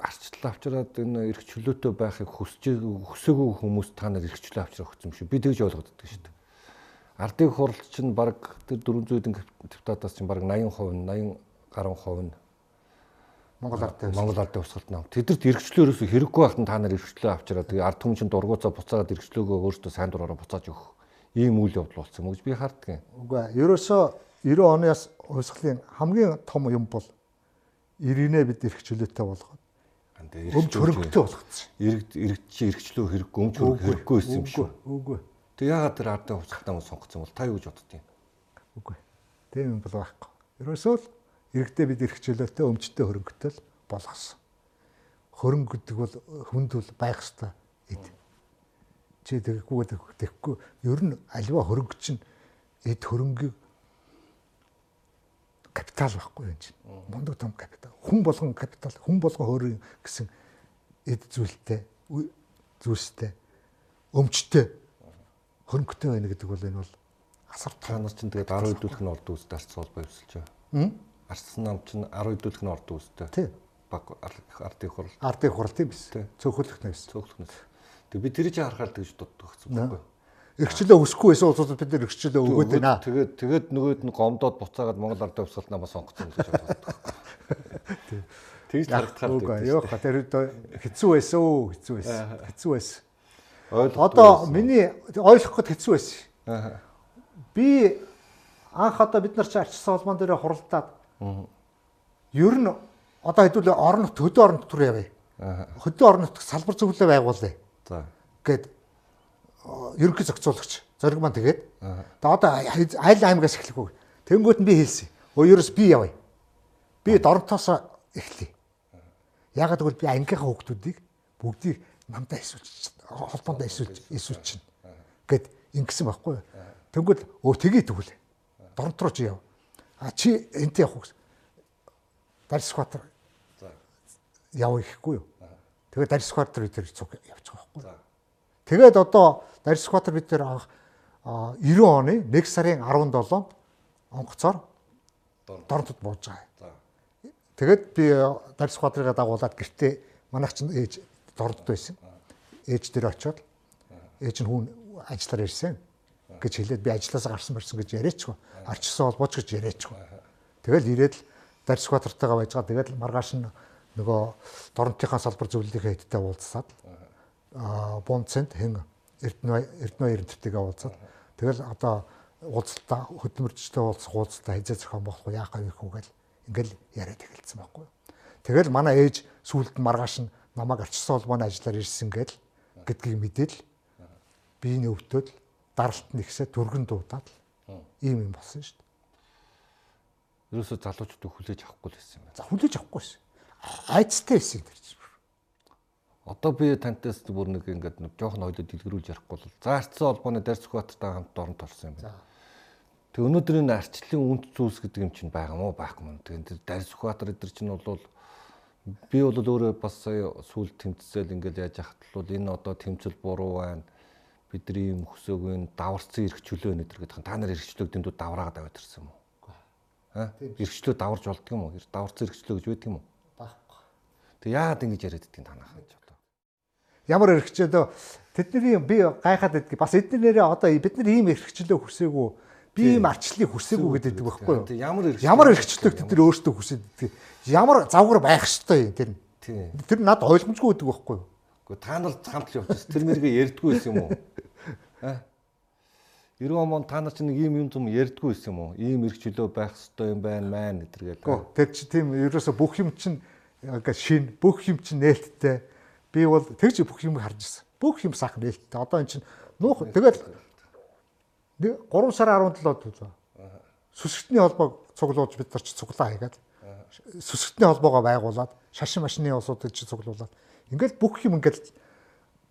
Speaker 1: арчлал авчраад энэ эрх чөлөөтэй байхыг хүсэж хүсээгүй хүмүүс та нар эрх чөлөө авчрах гэсэн юм шүү. Би тэгж ойлгоод байдаг шүү дээ. Ардын хурал чинь баг тэр 400-ийн депутатаас чинь баг 80% нь 80 гаруй хувь нь
Speaker 2: Монгол ардын
Speaker 1: Монгол ардын хувьсгалт нам. Тэдэрт эрхчлөөрөөс хэрэггүй байхад та нар эрхчлөө авчраад тэгээ ард түмэн чинь дургуцаа буцаагаад эрхчлөөгөө өөртөө сайн дураараа буцааж өгөх ийм үйл явдал болсон гэж би харддаг.
Speaker 2: Үгүй ээ. Ерөөсөө 90 оноос хувьсгалын хамгийн том юм бол иргэнэ бид эрхчлөөтэй болгоод өмч хөрөнгөтэй болгоцсон.
Speaker 1: Иргэд иргэд чи эрхчлөө хэрэггүй өмч хөрөнгө хэрэггүй байсан юм шүү.
Speaker 2: Үгүй.
Speaker 1: Тэг яагаад тэр ардын хувьсгалт нам сонгоцсон бол та юу гэж боддیں۔
Speaker 2: Үгүй. Тийм юм бол байхгүй. Ерөөсөө л иргэдээ бид эрхчлөөтэй өмчтэй хөрөнгөтэй л болгосон. Хөрөнгө гэдэг бол хүнд бол байх ёстой эд. Чи тэгэхгүй тэгэхгүй ер нь альва хөрөнгө чинь эд хөрөнгийг капитал байхгүй юм чинь. Мундаг том капитал. Хүн болгон капитал, хүн болгон хөрөнгө гэсэн эд зүйлтэй зүйлстэй өмчтэй хөрөнгөтэй байна гэдэг бол энэ бол асар
Speaker 1: Та нар чинь тэгээд 10 хэдүүлэх нь ордог үстэй арц холбоо явуулж байгаа. Арцсан нам чинь 10 хэдүүлэх нь ордог үстэй.
Speaker 2: Тий.
Speaker 1: Баг ардын хурал
Speaker 2: Ардын хурал тийм биз. Цөөхөлөх нэс.
Speaker 1: цөөхлөхнөөс. Тэг би тэрийг харахаар тэгж дутдаг гэсэн
Speaker 2: Наа.
Speaker 1: байхгүй.
Speaker 2: Эрхчлөө өсөхгүй байсан улсууд бид нар эрхчлөө өгөөд байна.
Speaker 1: Тэгээд тэгээд нөгөөд нь гомдоод буцаагаад Монгол ардын хувьсгалт намаа сонгоцсон гэж боддог. Тэгж харагдахаар
Speaker 2: Үгүй юу ха тэр хэцүү байсан уу хэцүү байсан. Хэцүү байсан. Одоо миний ойлгоход хэцүү байсан.
Speaker 1: Аа.
Speaker 2: Би анх одоо бид нар чи арчсан холбоон дээр хуралдаад ер нь одоо хэдүүл орон нут хөдөө орон нут руу явъя.
Speaker 1: Аа.
Speaker 2: Хөдөө орон нутг салбар зөвлөө байгуулъя
Speaker 1: За.
Speaker 2: гэд э, ерөнхий зохицуулагч зориг маань тэгээд. Тэгээ одоо аль аймагаас эхлэх вэ? Тэнгүүт нь би хэлсэн. Өөрөөс би явъя. Би доронтоос эхлэе. Ягаад гэвэл би ангийнхаа хүүхдүүдийг бүгдийг намдаа эсвэл холбоондоо эсвэл эсвэл чинь гэд ингэсэн байхгүй юу? Тэнгүүт өө тгий тэгвэл доронт руу чи яв. А чи энтэй явах гэсэн. Дарс квартер
Speaker 1: За.
Speaker 2: явъя гэхгүй юу? Тэгээд дарс квартер бид тэр цуг явчих байхгүй юу?
Speaker 1: За.
Speaker 2: Тэгээд одоо Дарс Скватер бид нэр анх а, 90 оны 1 сарын 17-нд онгоцоор дорнотод бууж байгаа.
Speaker 1: За.
Speaker 2: Тэгээд би Дарс Скватерыг дагуулад гэртээ манайх чинь ээж дорнотод байсан. Ээж дээр очиод ээж нь хүн ажиллаар ирсэн гэж хэлээд би ажилласаа гарсан барьсан гэж яриачгүй. Арчсан холбооч гэж яриачгүй. Тэгэл ирээд л Дарс Скватертайгаа байж байгаа. Тэгээд маргааш нь нөгөө доронтынхаа салбар зөвлөлийнхээ хэдтэй уулзсаад аа бунцэнд хэн Эрдэнэ Эрдэнэ эрдэмтдийгээ уулзаад тэгэл одоо уулзалтаа хөдөлмөрчтэй уулзах уулзалтаа хязгаар зохион болох уу яах вэ гэл ингээл яриад эхэлсэн байхгүй. Тэгэл манай ээж сүүлд маргааш нь намайг арчсан холбооны ажиллаар ирсэн гэл гэдгийг мэдэл биений өвтөд даралт нэгсээ түргэн дуудаад ийм юм болсон шүү дээ.
Speaker 1: Ерөөсө залуучуудыг хүлээж авахгүй л байсан юм байна.
Speaker 2: За хүлээж авахгүй шээ. Айцтай байсан тэр чинь.
Speaker 1: Одоо би тантаас бүр нэг ингээд нэг жоохон ойлоо дэлгэрүүлж ярихгүй бол заарцсан холбооны Дарь Сүхбаатартай хамт дорнод орсон юм байна. Тэг өнөөдрийн арчлалын үнд зүйлс гэдэг юм чинь байгаа мó байхгүй мөн. Тэгээд тэр Дарь Сүхбаатар эдэр чинь бол би бол өөрөө бас сая сүүл тэмцэл ингээд яаж яхад бол энэ одоо тэмцэл буруу байна. Бидний юм хөсөөг нь даварцсан эрх чөлөө нэтэр гэдэг. Та нар эрх чөлөөг дэндүү давраагаад аваад ирсэн юм уу? Аа? Эрх чөлөө даварж болдго юм уу? Даварцсан эрх чөлөө гэж байдаг юм уу?
Speaker 2: Баггүй.
Speaker 1: Тэг яагаад ингэж яриад байдгийг танах гэж.
Speaker 2: Ямар эрхчлөө тэдний би гайхаад байдгийг бас эднэрээ одоо бид нар ийм эрхчлөө хүсээгүй би ийм арчлалыг хүсээгүй гэдэг байхгүй юу?
Speaker 1: Ямар эрх
Speaker 2: Ямар эрхчлөөг тэд нар өөрсдөө хүсээд байдаг. Ямар завгар байх ёстой юм тэр. Тэр над ойлгомжгүй байдаг байхгүй юу?
Speaker 1: Гэхдээ та нар хамт л явчихсан. Тэр мэргээ ярьдгүй байсан юм уу? Аа? 90 он та нар чинь нэг ийм юм юм ярьдгүй байсан юм уу? Ийм эрх чөлөө байх ёстой юм байна маань гэдэргээл.
Speaker 2: Гөө тэр чи тийм ерөөсө бүх юм чинь ингээ шин бүх юм чинь нээлттэй. Би бол тэгж бүх юм харж ирсэн. Бүх юм сайхан нээлттэй. Одоо эн чинь нуух тэгэл 3 сарын 17-нд үзээ. Сүсгтний холбоог цуглуулж бид нар ч цуглаа хийгээд сүсгтний холбоогоо байгуулад шашин машины улсуудыг ч цуглуулад ингээл бүх юм ингээл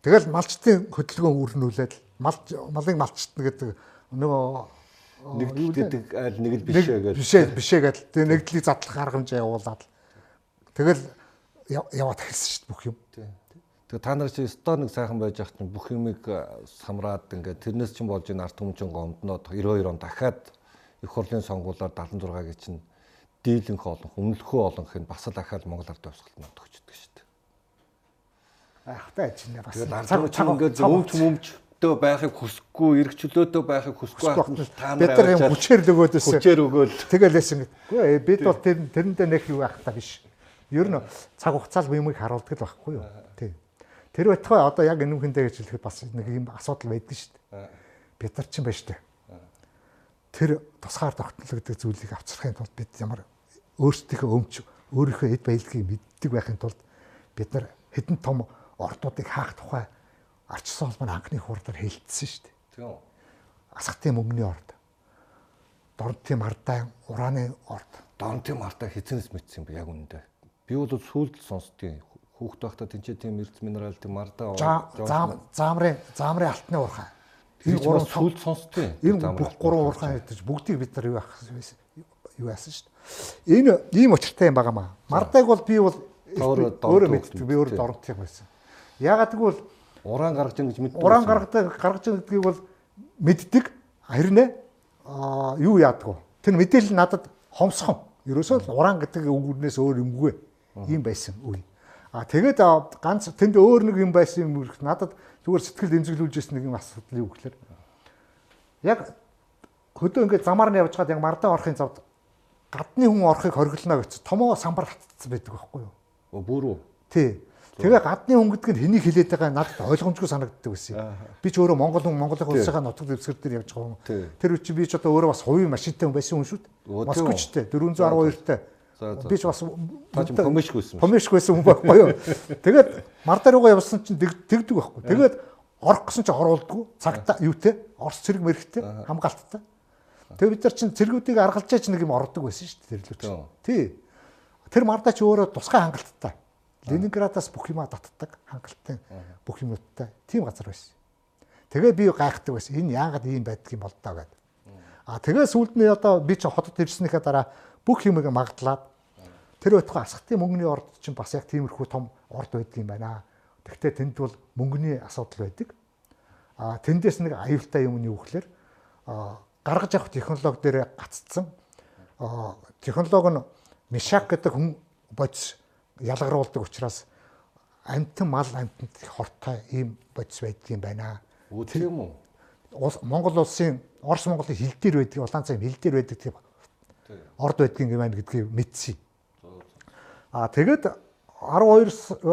Speaker 2: тэгэл малчтын хөдөлгөөн үрнүүлээд мал малыг малчтна гэдэг нөгөө
Speaker 1: Нэгдэл гэдэг аль нэг л бишээ гэж.
Speaker 2: бишээ бишээ гэдэг тэг нэгдлийг задлах арга хэмжээ явуулаад тэгэл яваад эхэлсэн шүү дээ бүх юм.
Speaker 1: Тэгээ та нар чи стор нэг сайхан байж ах чинь бүх юмыг самраад ингээд тэрнээс чинь болж энэ арт түмчин гомдноод 92 он дахиад их хурлын сонгуулиар 76-гийн чинь дийлэнх олон өмнөлөхөө олонхын бас л ахаал Монгол ард төвсгөлд тогтчихдаг шүү дээ.
Speaker 2: Ахтай чинь бас
Speaker 1: Тэгээд ард түмчин ингээд өвч мөмчтэй байхыг хүсэхгүй, эрх чөлөөтэй байхыг хүсэхгүй та
Speaker 2: бид нар юм хүчээр нөгөөдөөс
Speaker 1: хүчээр өгөөл
Speaker 2: Тэгэлээс ингэхгүй бид бол тэр тэрэндээ нэг юу байх та биш. Ер нь цаг хугацаал юмыг харуулдаг л байхгүй юу. Тий. Тэр байтугай одоо яг энэ хүндээ гэж хэлэхэд бас нэг юм асуудал байдаг шүү дээ. Бид нар чинь байж тээ. Тэр тусгаар тогтнолгддог зүйлийг авчрахын тулд бид ямар өөрсдийнхөө өмч өөрийнхөө эд баялагийг мэддэг байхын тулд бид нар хэдэн том ордуудыг хаах тухай арчсан холбооны анхны хурдаар хэлэлцсэн шүү дээ
Speaker 1: Тийм.
Speaker 2: асгатын мөнгөний орд дорнтын мардаан урааны орд
Speaker 1: Донтын марта хизэнээс мэдсэн юм би яг үнэндээ. Би бол сүүлд сонсдгийн. Хүүхд байхдаа тэнцээ тийм эрдэс минерал тийм мардаа
Speaker 2: зам заамрын заамрын алтны уурхай.
Speaker 1: Тэр
Speaker 2: гурван
Speaker 1: сүүлд сонсдгийн.
Speaker 2: энэ бүх гурван уурхай гэж бүгдийг бид нар юу ах юу яасан шүү дээ энэ ийм очиртай юм байгаамаа мардааг бол би бол
Speaker 1: Өөрөө
Speaker 2: мэддэг. Би өөрөө
Speaker 1: тийм.
Speaker 2: дорнтын байсан. Ягаад гэвэл
Speaker 1: Уран гаргаж ийн гэж мэддэг.
Speaker 2: уран
Speaker 1: байсан.
Speaker 2: гаргадаг гаргаж байгаа гэдгийг бол мэддэг. Харин аа юу яадгүй? Тэр мэдээлэл надад хомсхон ерөөсөө л уран гэдэг үгнээс өөр юмгүй юм байсан үе а тэгээд ганц тэнд өөр нэг юм байсан юм үрх надад зүгээр сэтгэл дэмжиглүүлж ирсэн нэг юм асуудал юу гэхээр яг хөдөө ингээд замаар нь явж хаад яг мардаа орохын завд гадны хүн орохыг хориглоно гэж томоо самбар татсан байдаг байхгүй юу
Speaker 1: Оо, Бүр үү?
Speaker 2: Тий. Тэгээ гадны хүн гэдэг нь хэнийг хилээд байгаа надад ойлгомжгүй санагддаг байсан. Би ч өөрөө Монгол хүн Монголын улсынхаа нутаг дэвсгэр дээр явж байгаа хүн. Тэр үчи би ч одоо өөрөө бас хувийн машинтай хүн байсан хүн шүү
Speaker 1: Өө,
Speaker 2: дээ. Москвичтэй 412-тай. Би ч бас помешк байсан хүн байхгүй юу. Тэгээд марда руугаа явсан чинь тэг- тэгдэг байхгүй. Тэгээд орох гэсэн чинь оруулдгүй. Цагта юутэй? Орс цэрэг мэрэгтэй хамгаалттай. Тэгээ бид нар чинь цэргүүдийг аргалжаач нэг юм ордог байсан шүү дээ тэр л үчи. Тий. Тэр мардаа ч өөрөө тусгай хангалттай. Ленинградаас бүх юмаа татдаг хангалттай бүх юмнуудтай тийм газар байсан. Тэгээ би гайхдаг байсан. Энэ яагаад ийм байдаг юм бол таа гэдэг. А тэгээ сүүлд нь одоо би ч хотод ирснийхаа дараа бүх юмыг магадлаад тэр байтугай асхтын мөнгөний орд чинь бас яг тиймэрхүү том орд байдаг юм байна. Тэгвэл тэнд бол мөнгөний асуудал байдаг. А тэндээс нэг аюултай юм нь юу гэхээр а гаргаж авах технологи дээр гаццсан технологи нь мишак гэдэг хүн бодис ялгаруулдаг учраас амтан мал амтанд хортой ийм бодис байдаг юм байна.
Speaker 1: Үгүй үү?
Speaker 2: Улс- Монгол улсын Орос Монголын хил дээр байдаг, улаан цай хил дээр байдаг тийм орд байдгийн юм гэдгийг мэдсэн. Аа тэгээд 12 с- э,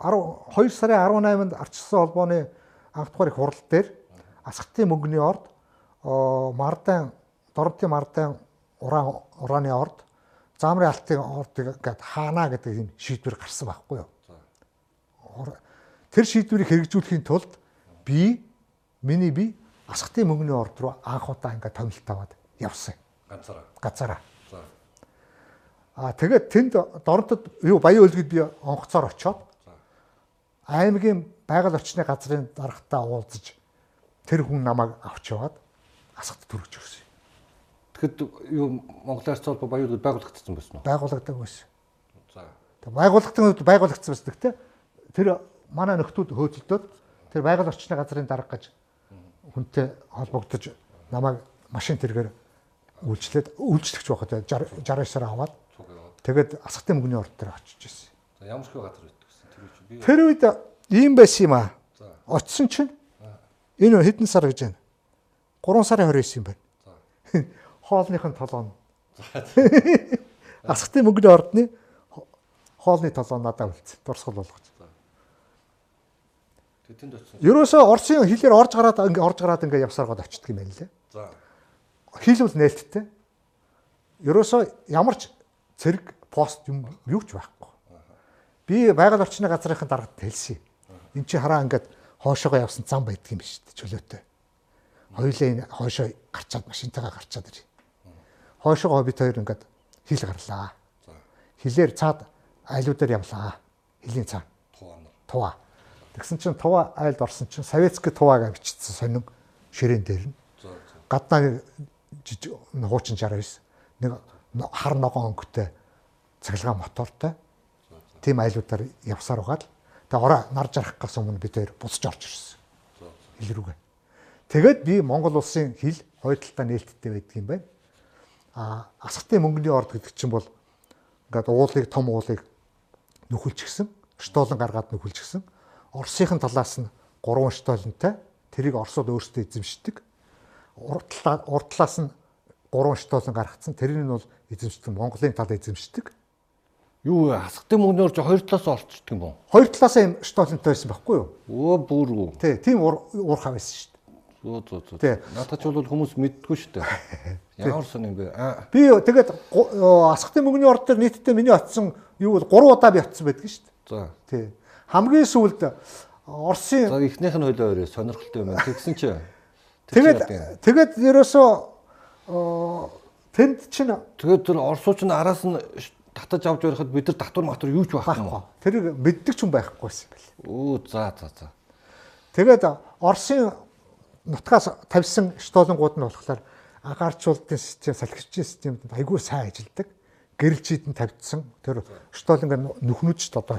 Speaker 2: 12 сарын 18-нд ардчилсан холбооны анх дугаар их хурал дээр асхтын мөнгөний орд мардан доронтын мардан уран урааны орд замрын алтын ордыг гээд хаана гэдэг юм шийдвэр гарсан байхгүй юу. Тэр шийдвэрийг хэрэгжүүлэхийн тулд би миний би асхтын мөнгөний орд руу анх удаа ингээд томилт аваад явсан.
Speaker 1: Ганцаараа.
Speaker 2: Газараа.
Speaker 1: За.
Speaker 2: А тэгээд тэнд доронтод юу баян өлгөд би онгоцоор очоод аймгийн байгаль орчны газрын дарагтаа уулзаж тэр хүн намайг авч яваад асхад төрөж өгсөн.
Speaker 1: Тэгэхэд юу Монголын арц холбоо баяр байгуулагдсан байсан уу?
Speaker 2: Байгууллагадаг байсан.
Speaker 1: За.
Speaker 2: Тэг байгууллагын үед байгуулагдсан байсан. Гэхдээ тэр манай нөхдүүд хөөцөлдөөд тэр байгаль орчны газрын дарга гэж хүнтэй холбогдож намайг машин тэргээр үйлчлээд үйлчлэгч байхад 60 69-аар аваад
Speaker 1: Цуг яваад.
Speaker 2: тэгээд асхтын мөнгөний орд дээр очиж ирсэн.
Speaker 1: За ямар их газар байдаг гэсэн. Тэр үчи би
Speaker 2: Тэр үед ийм байсан юм аа. Очсон чинь энэ хэдэн сар гэж байна. 3 сарын 29 юм байна. Хоолныхын толгоо. Асхтын мөнгөний ордны хо- хоолны толгоо надад үлдсэн. Дурсгал болгож.
Speaker 1: тэгээд тэнд очсон.
Speaker 2: Ерөөсөө Орсын хилээр орж гараад ингээ орж гараад ингээ явсаар гоод очдөг юм байна лээ.
Speaker 1: За.
Speaker 2: Хил бол нээлттэй. Ерөөсөө ямар ч цэрэг пост юм юу ч байхгүй. Би байгаль орчны газрынхын дарагт хэлсэн. Энд чи хараа ингээд хоошоогоо явсан зам байдаг юм биш үү чөлөөтэй. Хоёулаа энэ хоошоо гарчаад машинтайгаа гарчаад ир. Хоошоогоо бид хоёр ингээд хил гарлаа. Хилээр цаад айлуудаар явлаа. Хилийн цаа тува. Тэгсэн чинь тува айлд орсон чинь советский туваага бичсэн сонин ширээн дээр нь гаднаа жижиг хуучин 69 нэг хар ногоон өнгөтэй цахилгаан мотортой тийм айлуудаар явсаар угаад тэгээ ороо нар жарахгаас өмнө бид хоёр буцаж орж ирсэн хил рүүгээ. Тэгээд би Монгол улсын хил хоёр талдаа нээлттэй байдаг юм байна. А асхтын мөнгөний орд гэдэг чинь бол ингээд уулыг том уулыг нөхөлчихсөн, штолон гаргаад нөхөлчихсөн. Орсынхын талаас нь гурван штолонтой тэрийг Оросууд өөрсдөө эзэмшдэг. Урд талаа- урд талаас нь гурван штолон гаргацсан. Тэрийг нь бол эзэмшдэг Монголын тал эзэмшдэг.
Speaker 1: Юу вэ? Хасгтын мөнгөний орж хоёр талаас орчдөг юм уу?
Speaker 2: Хоёр талаас нь штолонтой байсан байхгүй юу?
Speaker 1: Өө бүр үү.
Speaker 2: Тий, тийм ур уурхаа байсан шүү дээ.
Speaker 1: Зөө зөө зөө.
Speaker 2: Тий.
Speaker 1: Надад ч бол хүмүүс мэддэггүй шүү дээ. Ямар сон юм бэ?
Speaker 2: Би тэгээд асхтын мөнгөний орд дээр нийтдээ миний очсон юу бол 3 удаа би очсон байдаг шүү дээ.
Speaker 1: За.
Speaker 2: Тий. Хамгийн сүүлд Оросын
Speaker 1: За эхнийх нь хойлоо өрөө сонирхолтой юм байна. Тэгсэн чи.
Speaker 2: Тэгээд тэгээд ерөөсөө тэнд чинь
Speaker 1: тэгээд тэр орсууч нь араас нь татаж авч байхад бид нар татвар матвар юу ч байхгүй юм.
Speaker 2: Тэр мэддэг ч юм байхгүйсэн байна.
Speaker 1: Өө за за за.
Speaker 2: Тэгээд Оросын нутгаас тавьсан штолонгууд нь болохоор агаарчуулалтын систем, салхичийн системд айгүй сайн ажилдаг. Гэрэлжид нь тавьдсан. Тэр штолонг нүхнүүд ч одоо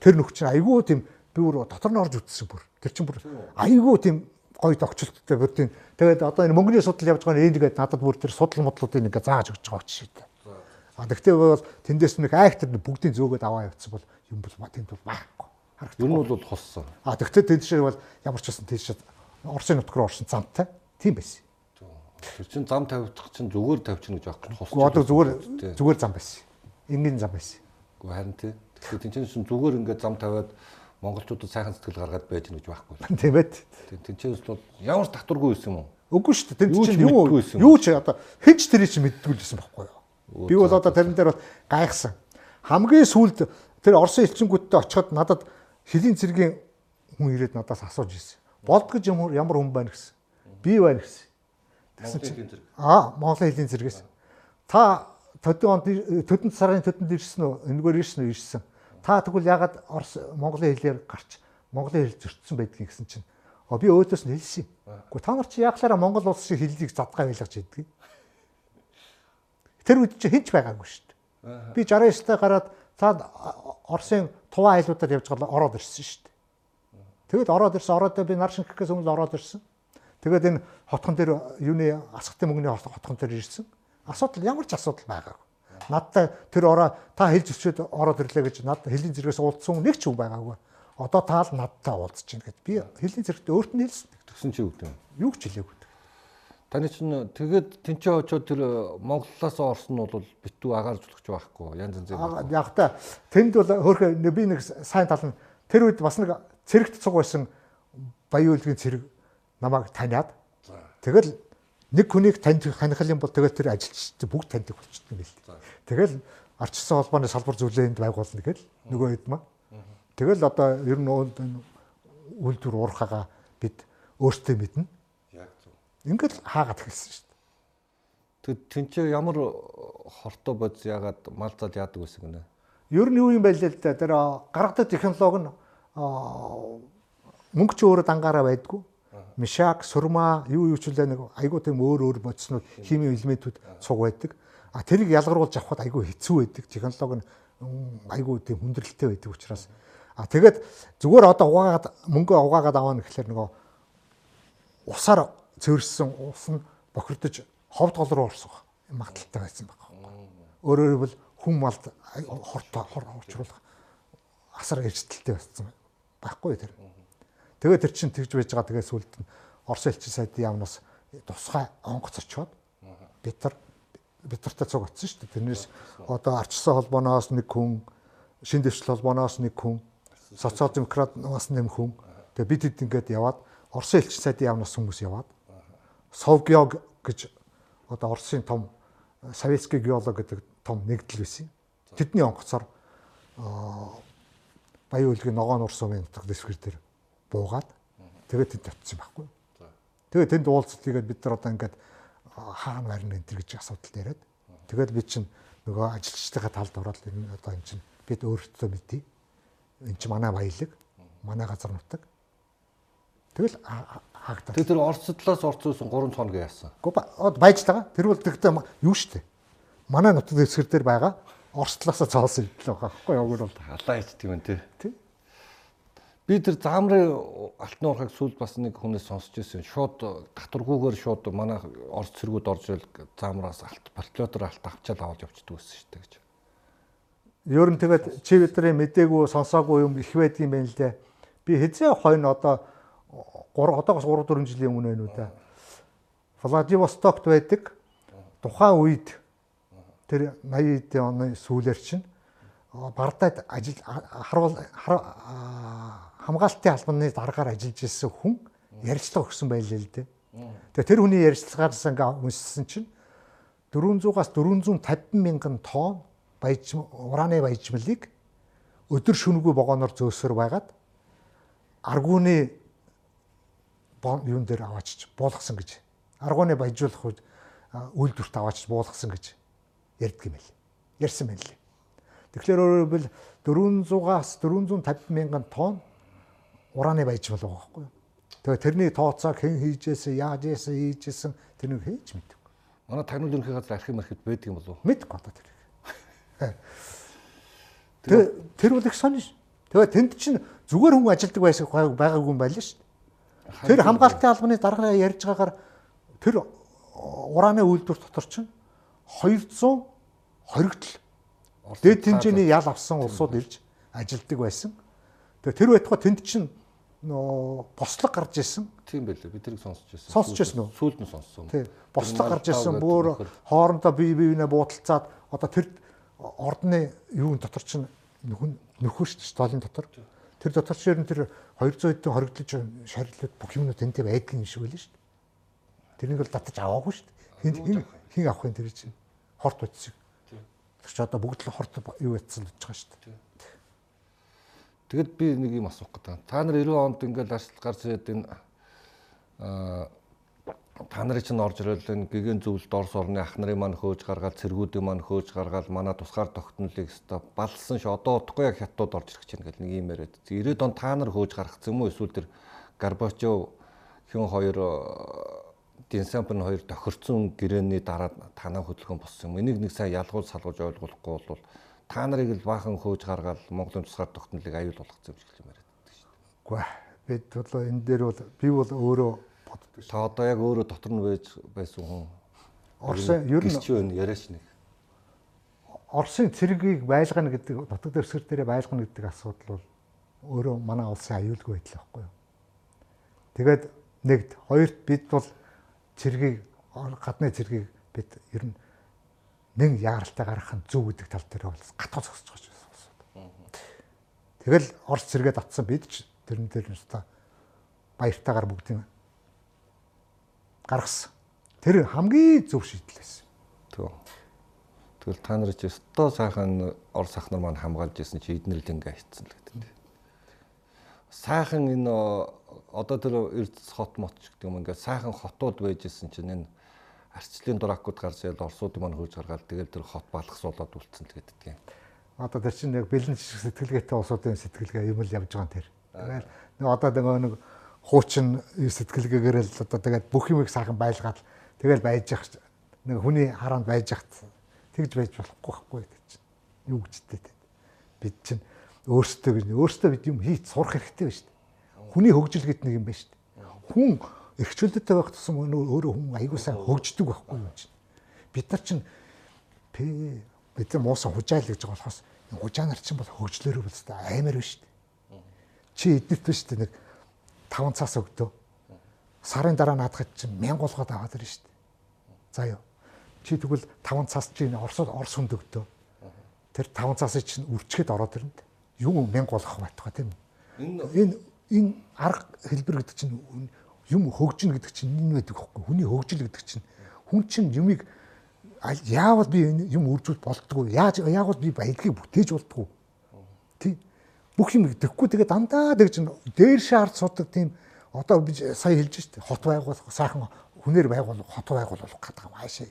Speaker 2: тэр нүх чинь айгүй тийм би бүр дотор нь орж үтсэн бүр. Тэр чинь бүр айгүй тийм гоё тогтчлттой бүр тийм. Тэгээд одоо энэ мөнгөний судал явж байгаа нь энэ тэгээд надад бүр тэр судал модлуудыг ингээ зааж өгч байгаа ч шээ. А тэгтээ бол тэндээс нэг айхтар бүгдийн зөөгөөд аваа явцсан бол юм бол тэнд бол байхгүй. Харагдав.
Speaker 1: Ер нь бол хуссан.
Speaker 2: А тэгтээ тэнд шиг бол ямар ч байсан тийш Оросын нутг руу орсон замтай. Тийм байсан.
Speaker 1: Тэр чин зам тавьчих чинь зүгээр тавьчихна гэж хусч.
Speaker 2: Гэхдээ одоо зүгээр зүгээр зам байсан. Энгийн зам байсан.
Speaker 1: Гэхдээ харин тий. Тэгэхээр тэн чинь зүгээр ингээд зам тавиад монголчуудад сайхан сэтгэл гаргаад байж гэнэ гэж байхгүй.
Speaker 2: Тийм ээ.
Speaker 1: Тэн чинээс бол ямар ч татваргүй байсан юм уу?
Speaker 2: Үгүй шүү дээ.
Speaker 1: Ч
Speaker 2: чинь юу юу ч одоо хэн ч тэрийг чинь мэддгүй л байсан байхгүй юу? Би бол одоо тэрэн дээр бол гайхсан. Хамгийн сүүлд тэр Оросын элчингүүдтэй очиход надад хөлийн цэргийн хүн ирээд надаас асууж ирсэн. Болд гэж ямар ямар хүн байна гэсэн. Би байна гэсэн.
Speaker 1: Эдийн зэрэг.
Speaker 2: Аа, Монголын хэлийн зэрэгээс. Та төдөн онд төдөн сарын төдөнд ирсэн үү? Энэгээр ирсэн үү? Ирсэн. Та тэгвэл ягаад Орос Монголын хэлээр гарч Монголын хэл зөрчсөн байдгийг гэсэн чинь оо би өөдөөс нь хэлсэн юм. Гэхдээ та нар чи яахлаараа Монгол улс шиг хэллийг задгаа байлгаж иддэг. Тэр үед чи хинч байгаагүй шүү дээ. Би 69 та гараад та Оросын туваа айлуудаар явж гал ороод ирсэн шүү дээ. Тэгэл ороод ирсэн ороод би нар шингэхээс өмнө ороод ирсэн. Тэгээд энэ хотхон дээр юуны асхтын мөнгөний хотхон дээр ирсэн. Асуудал ямар ч асуудал байгаагүй. Надтай тэр ороо та хэл зөрчөөд ороод ирлээ гэж над хэлийн зэрэгээс уулзсан нэг ч хүн байгаагүй. Одоо та л надтай уулзж байна гэд би хэлийн зэрэгт өөрт нь хэлсэн.
Speaker 1: Тэгсэн чи юу гэдэг юм?
Speaker 2: Юу ч хэлээгүй.
Speaker 1: Таны чинь тэгээд тэнцээ очоод тэр Монголоос орсон нь бол битүү агаарж болох ч байхгүй янз янз
Speaker 2: Аа, яг та тэнд бол хөөхө би нэг сайн тал нь тэр үед бас нэг цэрэгт цуг байсан баян үлгийн цэрэг намайг таниад тэгэл нэг хүнийг танд юм бол тэгэл тэр ажилчид бүгд таньдаг болчихсон юм л. Тэгэл арчсан холбооны салбар зүйлээнд байгуулна гэл нөгөө хэд маа. Тэгэл одоо ер нь үйлдвэр уурхаага бид өөртөө мэднэ.
Speaker 1: яг зөв.
Speaker 2: Ингээд хаагаад эхэлсэн шүү дээ.
Speaker 1: Тэг тэнцээ ямар хортой бодис ягаад мал зал яадаг байсан гинэ.
Speaker 2: Ер нь юу юм бэ л да тэр гаргадаг технологи нь мөнгө ч өөрөө дангаараа байдгүй. Мишак, сурма, юу юу ч үлээ нэг айгуу тийм өөр өөр бодиснууд, хими элементүүд цуг байдаг. А тэрийг ялгаруулж авахд айгуу хэцүү байдаг. Технологи нь айгуу тийм хүндрэлтэй байдаг учраас. А тэгээд зүгээр одоо угаагаад мөнгө угаагаад аваа гэхэлэр нөгөө усаар цэвэрсэн ус нь бохирдож ховд гол руу орсох магадaltaй байсан байна. Өөрөөр хэлбэл хүн малд хортой хор орчруулах асар эрсдэлтэй байсан байхгүй тэр. Тэгээд тэр чинь тэгж байж байгаа тэгээд сүлд нь Орос элчин сайдын яамнаас тусгай онгоц очоод битэр битэртэй цуг очсон шүү дээ. Тэрнээс одоо арчсан холбооноос нэг хүн, шин дэвшил холбооноос нэг хүн, социал демократнаас нэг хүн. Тэгээд бид хэд ингээд яваад Орос элчин сайдын яамнаас хүмүүс яваад Совгеог гэж одоо Оросын том советский геолог гэдэг том нэгдэл байсан. Тэдний онгоцоор баян үлгийн ногоон урс сумын нутаг дэвсгэр дээр буугаад тэгээд тэнд очсон байхгүй. Тэгээд тэнд уулзалтыгээд бид нар одоо ингээд аа, хаана барина энэ гэж асуудал яриад. Тэгээд бид чинь нөгөө ажилчдынхаа талд ороод энэ одоо энэ чинь бид өөрсдөө мэдээ. Энэ чинь манай баялаг, манай газар нутаг. Тэгэл хаа- хаагдав.
Speaker 1: Тэг тэр Оросдлоос орцсон 3 цоног яасан.
Speaker 2: Гэхдээ байж байгаа. Тэр бол тэгтээ юу штэ. Манай нутаг дэвсгэр дээр байгаа Орслоосоо цоолсон юм л байгаа байхгүй яг бол.
Speaker 1: Халаа ичт юм тий.
Speaker 2: Тий.
Speaker 1: Би тэр заамрын алтны урхаг сүүл бас нэг хүнээс сонсч ирсэн. Шууд татваргүйгээр шууд манай Орос цэргүүд орж ил заамраас алт патлиотер алт авчаал аваад явчихдаг байсан шүү дээ гэж.
Speaker 2: Ер нь тэгээд чи бидний мдээгүй сонсоогүй юм их байдгийн байна л дээ. Би хизээ хойно одоо 3 одоогоос 3 4 жилийн өмнө байна уу да. Владивостокт байдаг. Тухайн үед тэр 80-ийн оны сүүлээр чинь а, бардад ажил харуул хамгаалтын албаны дараагаар ажиллаж ирсэн хүн ярилцлага өгсөн байлээ л дээ. Тэгээ тэр хүний ярилцлагаараас ингээ уншсан чинь 400-аас 450 мянган тонн баяж ураны баяжмлыг өдөр шөнөгүй вагоноор зөөсөр байгаад аргууны юун дээр аваачиж буулгасан гэж. Аргууны баяжуулах үед үйлдвэрт аваачиж буулгасан гэж ярьдаг юм байл. Ярьсан байна лээ. Тэгэхээр өөрөөр хэлбэл 400-аас 450 мянган тонн ураны баяжмал байгаа байхгүй юу? Тэгээ тэрний тооцоог хэн хийжсэн, яаж ийсэн, хийжсэн тэрнийг хийж мэдв.
Speaker 1: Манай тагнуул ерөнхий газар архив мархив байдаг юм болов уу?
Speaker 2: Мэдгүй одоо тэр. Тэр тэр бол их сонирш. Тэгээ тэнд чинь зүгээр хүн ажилдаг байсан байгаагүй юм шүү дээ. Тэр хамгаалтын албаны дараагаар ярьж байгаагаар тэр ураны үйлдвэр дотор чинь 200 хоригдл дээд хэмжээний ял авсан улсууд ирж ажилдаг байсан. Тэгээ тэр байтугай тэнд чинь нөө бослог гарч ирсэн.
Speaker 1: Тийм байлээ. Бид тэрийг сонсч байсан.
Speaker 2: Сонсч байсан уу?
Speaker 1: Сүүлд нь сонссон.
Speaker 2: Тий. Бослог гарч ирсэн бүр хоорондоо бие биенээ буудалцаад одоо тэр ордны юун дотор чинь нөхөн нөхөр шүү дээ столын дотор. Тэр дотор ч нь тэр 200 хэдэн хоригдлож шарилд бүх юмнууд тэнтэй байдаг юм шиг байлаа шүү дээ. Тэрнийг бол татаж аваагүй шүү дээ. Хин хин авах юм тэр чинь хорт утсыг. Тэр чи одоо бүгд л хорт юу ятсан л байгаа шүү дээ.
Speaker 1: Тэгэд би нэг юм асуух гэдэг. Та нар 90 онд ингээл арслал гарч ирээд энэ аа та нарын чинь орж ирэл энэ гэгэн зөвлөлд Орос орны ах нарын маань хөөж гаргаад цэргүүдийн маань хөөж гаргаад манай тусгаар тогтнолыг өстой балсан ш одоо удахгүй яг хятад орж ирэх чинь гэл нэг юм яриад. 90-д он та нар хөөж гаргацсан юм уу эсвэл тэр Горбачев хэн хоёр Динсампын хоёр тохирцсон гэрээний дараа танаа хөдөлгөөн болсон юм. Энийг нэг сайн ялгуул салгуулж ойлгуулахгүй бол та нарыг л баахан хөөж гаргаад Монголын тусгаар тогтнолыг аюул болгоцсон юм шиг юм яриад байдаг шүү дээ.
Speaker 2: Үгүй ээ. бид бол энэ дээр бол би бол өөрөө боддог
Speaker 1: Та одоо яг өөрөө дотор нь байж байсан хүн.
Speaker 2: Орсын ер нь
Speaker 1: гисч байна яриач нэг.
Speaker 2: Оросын цэргийг байлгана гэдэг нутаг дэвсгэр дээрээ байлгана гэдэг асуудал бол өөрөө манай улсын аюулгүй байдал байхгүй юу. Тэгээд нэгд хоёрт бид бол цэргийг гадны цэргийг бид ер нь нэг яаралтай гаргах нь зөв гэдэг тал дээр бол гатгал зогсож байгаа юм. Тэгэл Орос цэргээ татсан бид ч тэрэн дээр нь та баяртайгаар бүгдийг гаргасан. Тэр хамгийн зөв шийдэл байсан.
Speaker 1: Тэг. Тэгэл та нар ч өстой сайхан Орос ах нар маань хамгаалж исэн чи эднэр л ингээ хийцэн л гэдэг. Сайхан энэ одоо тэр Эрдэс хот мот ч гэдэг юм ингээ сайхан хотууд байж исэн чинь энэ арчлын дуракууд гарч ирэл Оросууд маань хөөж гаргаад тэгэл тэр хот балгасуулаад үлдсэн л гэдэг юм.
Speaker 2: Одоо тэр чинь яг бэлэн сэтгэлгээтэй улсуудын сэтгэлгээ юм л явж байгаа тэр. Тэгэл нэг одоо нэг хуучин сэтгэлгээгээр л одоо тэгээд бүх юмыг сайхан байлгаад тэгэл байж явах нэг хүний хараанд байж явах тэгж байж болохгүй байхгүй гэдэг чинь. Юу гэжтэй те. Бид чинь өөрсдөө гэж өөрсдөө бид юм хийц сурах хэрэгтэй байна шүү дээ. Хүний хөгжил гэдэг нэг юм байна шүү дээ. Хүн эрхчлөлттэй байх тусам өөрөө хүн аягүй сайн хөгждөг байхгүй юм чинь бид нар чинь бид нар муусан хужаал гэж байгаа болохоос хужаанар чинь бол хөгжлөөрөө бол амар байна шүү дээ чи эднэрт биш дээ нэг 5 цаас өгдөө сарын дараа наадахад чинь 1000 болгоод аваад ирнэ шүү дээ За юу. Чи тэгвэл 5 цаас чи Оросод Орос хүнд өгдөө. Тэр 5 цаасыг чинь үрчгээд ороод ирнэ. Юу мянга болох байтугай тийм үү? Энэ энэ арга хэлбэр гэдэг чинь юм хөгжин гэдэг чинь энэ байдаг хөөхгүй. Хүний хөгжил гэдэг чинь хүн чинь юмыг яавал би юм үржүүл болдгоо. Яаж яавал би баялагийг бүтээж болдгоо. Тий. Бүх юм тэгэхгүй тэгээ дандаа тэг чинь дээр шаард судаг тийм одоо би сая хэлж штэ хот байгуулах сайхан хүнээр байгуул хот байгуулах гэдэг юм аашаа.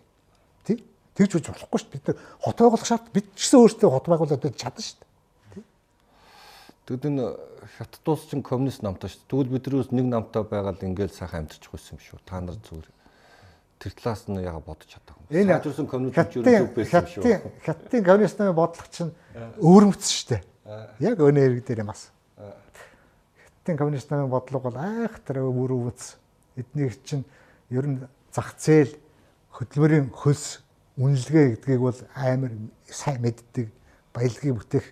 Speaker 2: Тий? Тэгж үж болохгүй дээ. Бид хот байгуулах шаард бид ч гэсэн өөрсдөө хот байгуулаад чадна дээ.
Speaker 1: Тэгвэл энэ хятад улс чинь коммунист намтай шүү. Тэгвэл бидрээс нэг намтай байгаад ингээл сайхан амьдарч байсан юм шүү. Та нар зүгээр тэр талаас нь яга бодож чадаагүй.
Speaker 2: Энэ хажуурсан коммунист юу байсан юм шүү. Хятадын коммунист намын бодлого чинь өөрмөц шүү дээ. Яг өнөө хэрэг дээр юм бас. Хятадын коммунист намын бодлого бол айхтар өөрөвөц. Эднийг чинь ер нь зах зээл хөдөлмөрийн хөлс үнэлгээ гэдгийг бол амар сайн мэддэг баялагын бүтээх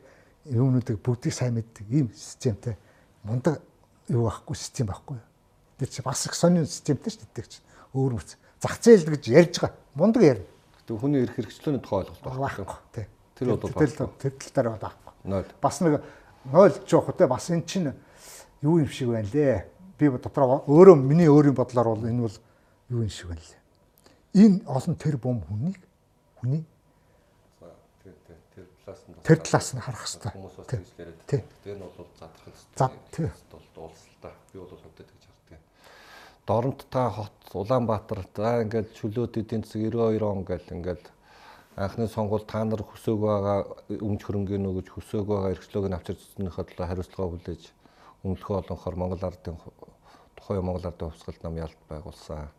Speaker 2: юмнуудыг бүгдийг сайн мэддэг ийм системтэй мундаг юу байхгүй систем байхгүй. Тэр чи бас их сонин системтэй шүү дээ чи өөр мэт зах зээл гэж ярьж байгаа мундаг ярина.
Speaker 1: Тэг хүний эрх хэрэгчлөөний тухай ойлголт
Speaker 2: байхгүй. Тий.
Speaker 1: Тэр бол
Speaker 2: тэр тал дээр байхгүй. Бас нэг нойл жоох те бас эн чинь юу юм шиг байна лээ. Би дотроо өөрөө миний өөрийн бодлоор бол энэ бол юу юм шиг байна лээ. Энэ олон тэр бом хүнийг хүний тэр талаас нь харах хэрэгтэй.
Speaker 1: Хүмүүс бас тэгж яриад.
Speaker 2: Тэр
Speaker 1: нь бол задрах хэрэгтэй.
Speaker 2: Зад тий.
Speaker 1: Бол уулсалтаа. Би бол хөвдөд гэж харддаг. Дорнт та хот Улаанбаатар за ингээд чөлөөт эдийн засаг 92 он гэл ингээд анхны сонгуул та нар хөсөөгөө байгаа өмч хөрөнгөний нөө гэж хөсөөгөө байгаа эрхчлөөг нь авчирч цэцнийхээ төлөө хариуцлага хүлээж өмнөхөө олонхоор Монгол ардын тухайн Монгол ардын хувьсгалт нам ялт байгуулсан.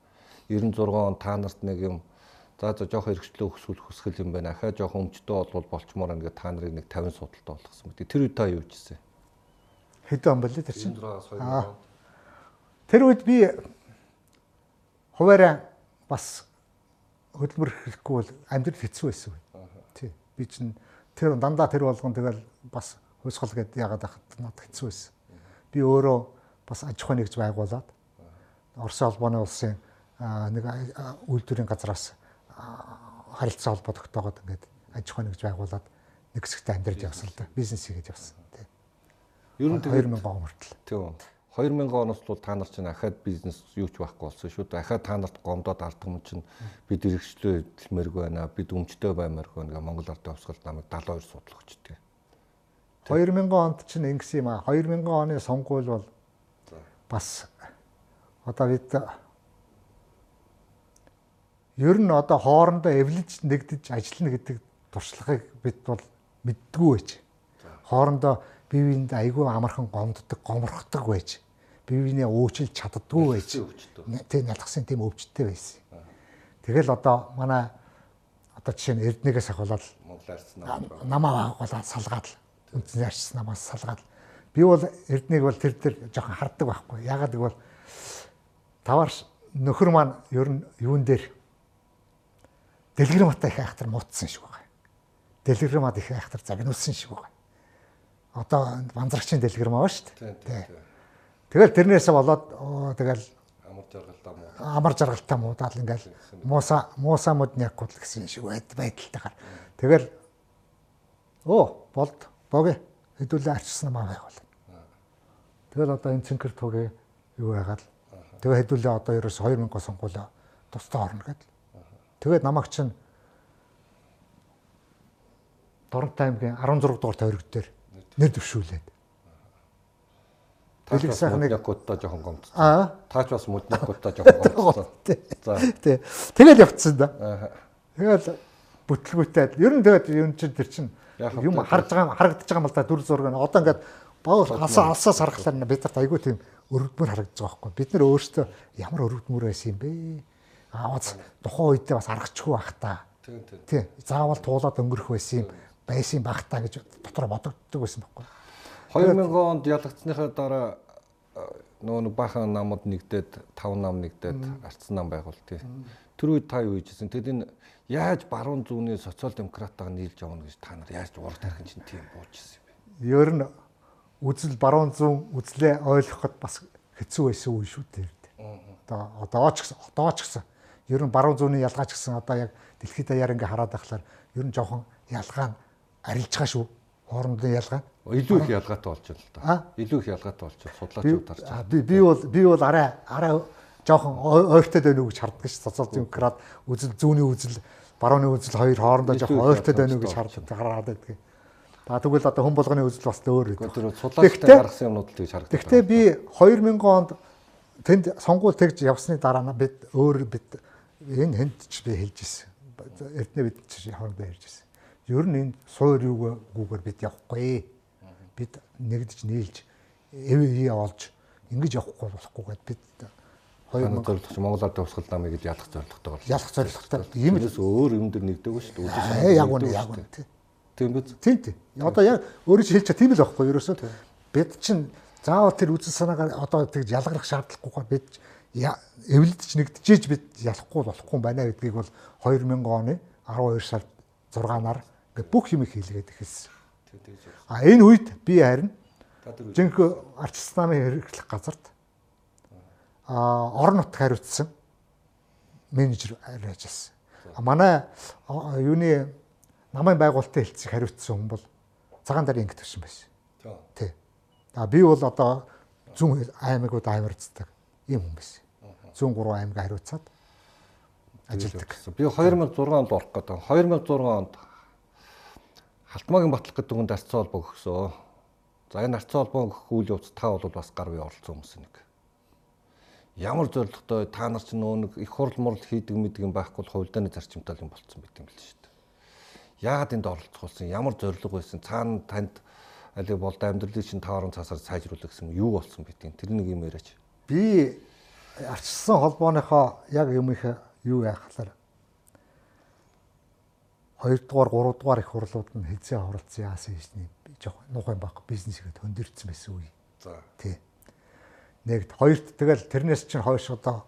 Speaker 1: 96 он та нарт нэг юм за за жоох хэрэгчлөө өсгөх хүсгэл юм байна. Ахаа жоох өмчтөө болвол болчмоор ингээд та нарыг нэг 50 судалтай болгосон мэт. Тэр үед та юу хийжсэн?
Speaker 2: Хэдэн он болоо тэр чинь? Тэр үед би хуваараа бас хөдөлмөр хэрэглэхгүй бол амьдрал хэцүү байсан. Тий. Би чинь тэр дандаа тэр болгон тэгэл бас хөөсгөл гэдээ яагаад ахад надад хэцүү байсан. Би өөрөө бас аж ахуй нэгж байгуулад Орос улбооны улсын нэг үйлдвэрийн газраас харилцаа холбоо тогтоогоод ингээд аж ахуй нэгж байгуулад нэг хэсэгтээ амьдраж явсан л да. Бизнес хийж явсан тий.
Speaker 1: Ер нь
Speaker 2: 2000 он хүртэл.
Speaker 1: Тийм. 2000 оноос бол та нар чинь ахаад бизнес юу ч байхгүй болсон шүү дээ. Ахаад та нарт гомдоод ард юм чинь бид эрхчлөө хэлмээргүй байна. Бид өмчтөө баймааргүй ингээ Монгол ардын хувьсгалт намайг 72 судлах өчтэй.
Speaker 2: 2000 онд чинь ингэсэн юм аа. 2000 оны сонгуул бол бас одоо бид ер нь одоо хоорондоо эвлэж нэгдэж ажиллана гэдэг туршлагыг бид бол мэддгүү байж. Хоорондоо бие биенд айгүй амархан гомддог, гомрохдаг байж. Бие биенээ өөчилж чаддгүй байж. Тийм налгасан тийм өвчтөй байсан. Тэгэл одоо манай одоо жишээ нь Эрдэнэгээс ахвалаад
Speaker 1: Монгол арьс
Speaker 2: намаа агуулаад салгаад үндсэн арьс намаас салгаад би бол Эрдэнэг бол тэр тэр жоохон харддаг байхгүй. Ягаад гэвэл тавар нөхөр маань ер нь юун дээр Дэлгэрмата их айхтар муудсан шиг байгаа. Дэлгэрмат их айхтар загнуулсан шиг байгаа. Одоо банзрагчийн дэлгэрмаа ба шүү дээ. Тэгэл тэрнээсээ болоод тэгэл
Speaker 1: Амар жаргалтай муу.
Speaker 2: амар жаргалтай муудаал ингээл мууса мууса моднякууд гэсэн шиг байд байдалтайгаар. Тэгэл оо болд богэ хэдүүлээ арчсан маа байгуул. Тэгэл одоо энэ цэнхэр тугээ юу яагаад тэгээ хэдүүлээ одоо ерөөс 2000 сонгуулаа тусдаа орно гэдэг. Тэгээд намайг чинь Доронтой аймгийн 16 дугаар тойрог дээр нэр дэвшүүлээд.
Speaker 1: Бас
Speaker 2: сайхныг-
Speaker 1: моднякуудаа жоохон гомдсон.
Speaker 2: Аа
Speaker 1: Таач бас моднякуудаа жоохон гомдсон. За.
Speaker 2: тий. Тэгэл явцсан да.
Speaker 1: Аа.
Speaker 2: Тэгэл бүтлгүүтээд ер нь тэгээд юм чинь тэр чинь юм харж байгаа харагдаж байгаа юм л да дүр зураг нь одоо ингээд баал алсаа алсаас харахлаар нь бид нарт айгүй тийм өргөдмөр харагдаж байгаа байхгүй бид нар өөрсдөө ямар өргөдмөр байсан юм бэ бас тухайн үедээ бас аргачихгүй байх та
Speaker 1: Тийм тийм.
Speaker 2: тий заавал туулаад өнгөрөх байсан юм байсан байх та гэж дотор бодогддог байсан байхгүй
Speaker 1: 2000 онд ялагдсныхаа дараа нөгөө нэг баахан намууд нэгдээд 5 нам нэгдээд арцсан нам байгуул тий. Тэр үед та юу хийжсэн? Тэгэд энэ яаж баруун зүүнний социал демократаа нийлж явна гэж та нар яаж ураг тархин чинь тийм буужсэн юм бэ?
Speaker 2: ер нь үзэл баруун зүүн үзлээ ойлгоход бас хэцүү байсан үе шүү дээ одоо одоо ч гэсэн одоо ч гэсэн ер нь баруун зүүнний ялгаа ч гэсэн одоо яг дэлхийд даяар ингээ хараад байхлаар ер нь жоохон ялгаа нь арилж байгаа шүү. Хоорондын ялгаа.
Speaker 1: Илүү их ялгаатай болж байна л да. Илүү их ялгаатай болж
Speaker 2: би
Speaker 1: судлаачуд харж
Speaker 2: а, би би бол би бол арай арай жоохон ой- ойртоод байна уу гэж харддаг ш. Социал демократ үзэл зүүнний үзэл барууны үзэл хоёр хоорондоо жоохон ойртоод байна уу гэж харддаг хараад байдаг. Та тэгвэл одоо хүн болгоны үзэл бас өөр
Speaker 1: тэр судлаачтай гаргасан юмнууд л тэгж харагдав.
Speaker 2: Гэхдээ би 2000 онд тэнд сонгуул тэгж явсны дараа бид өөр бид энэ хэнд ч би хэлж ирсэн. Эрдэнэ бид ч хоорондоо ярьж ирсэн. Ер нь энэ суур юугаар бид явахгүй. Бид нэгдэж нийлж эвээ олж ингэж явахгүй болохгүй гэд бид
Speaker 1: Манай
Speaker 2: 2000
Speaker 1: зорилго чи Монгол Ардын Усгал намыг гэж ялах зорилготойгоор.
Speaker 2: ялах зорилготой ийм л
Speaker 1: өөр юм дэр нэгдэггүй шүү дээ.
Speaker 2: Аа, яг үнэ яг үнэ тий.
Speaker 1: Тийм биз?
Speaker 2: Тийм тийм. Одоо яг өөрөө чи хэлж чаа тийм л байхгүй ерөөсөө бид чинь заавал тэр үзэл санаагаар одоо тэгж ялгарх шаардлагагүйгээр бид эвлэлдэж нэгдэжээж бид ялахгүй болохгүй байна гэдгийг бол 2000 оны 12 сард 6-наар ингээд бүх юм хийлгээд эхэлсэн. А энэ үед би харин жинхэнэ арчилсан намын хэрэглэх газарт а орон нутг хариуцсан менежер ажилласан. А манай юуны намын байгуулалтын хэлцэг хариуцсан хүн бол цагаан дарын ингэ төвшин байсан. Тий. А би бол одоо зүүн аймагуд амьарцдаг юм хүн байсан. Зүүн гурван аймаг хариуцаад ажилдаг.
Speaker 1: Би 2006 онд орох гэдэг. 2006 онд Халтмаагийн батлах гэдэг хүнд арцсан холбоо өгсөн. За энэ арцсан холбоо өгөх үйл явц та бол бас гар бие оролцсон хүмүүс нэг. Ямар зоригтой та нар ч нөө нэг их хурл мурл хийдэг мэдэг юм байхгүй бол хувилдааны зарчимтай юм болцсон байт юм л шүү дээ. Яагаад энд оролцох болсон? Ямар зориг байсан? Цаана танд али болд амьдралын чинь таарон цаасаар сайжруулах гэсэн юу болсон байт юм. Тэр нэг юм яриач.
Speaker 2: Би арчилсан холбооныхоо яг юм их юу яхахлаар 2 дугаар 3 дугаар их хурлууд нь хизээ оролцсон яасан юм би жоох нух юм баг бизнесгээд хөндөрцсөн байсан үе.
Speaker 1: За.
Speaker 2: Тий. Нэгд хоёрт тэгэл тэрнээс чинь хойш одоо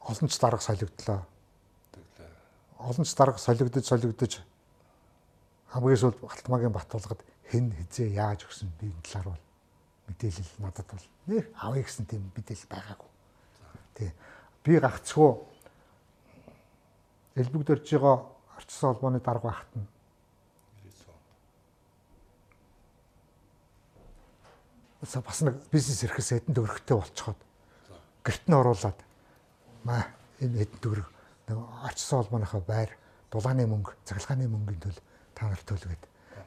Speaker 2: олон ч дарга солигдлоо. Олон ч дарга солигдож солигдож хамгийн сүүлд Халтмаагийн Батулгад хэн хизээ яаж өгсөн би энэ талаар бол мэдээлэл надад бол нэр авъя гэсэн тийм мэдээлэл байгаагүй. Тий. Би гагцхүү элбэгдэрж байгаа арчсан холбооны дарга багт нь. Бас нэг бизнес эрхэс хэдэн төгрөгтэй болцоход гэрт нь оруулаад маа энэ хэдэн төгрөг нэг арчсан холбооныхоо байр дулааны мөнгө цахилгааны мөнгөний төлөө та нарт төлгээд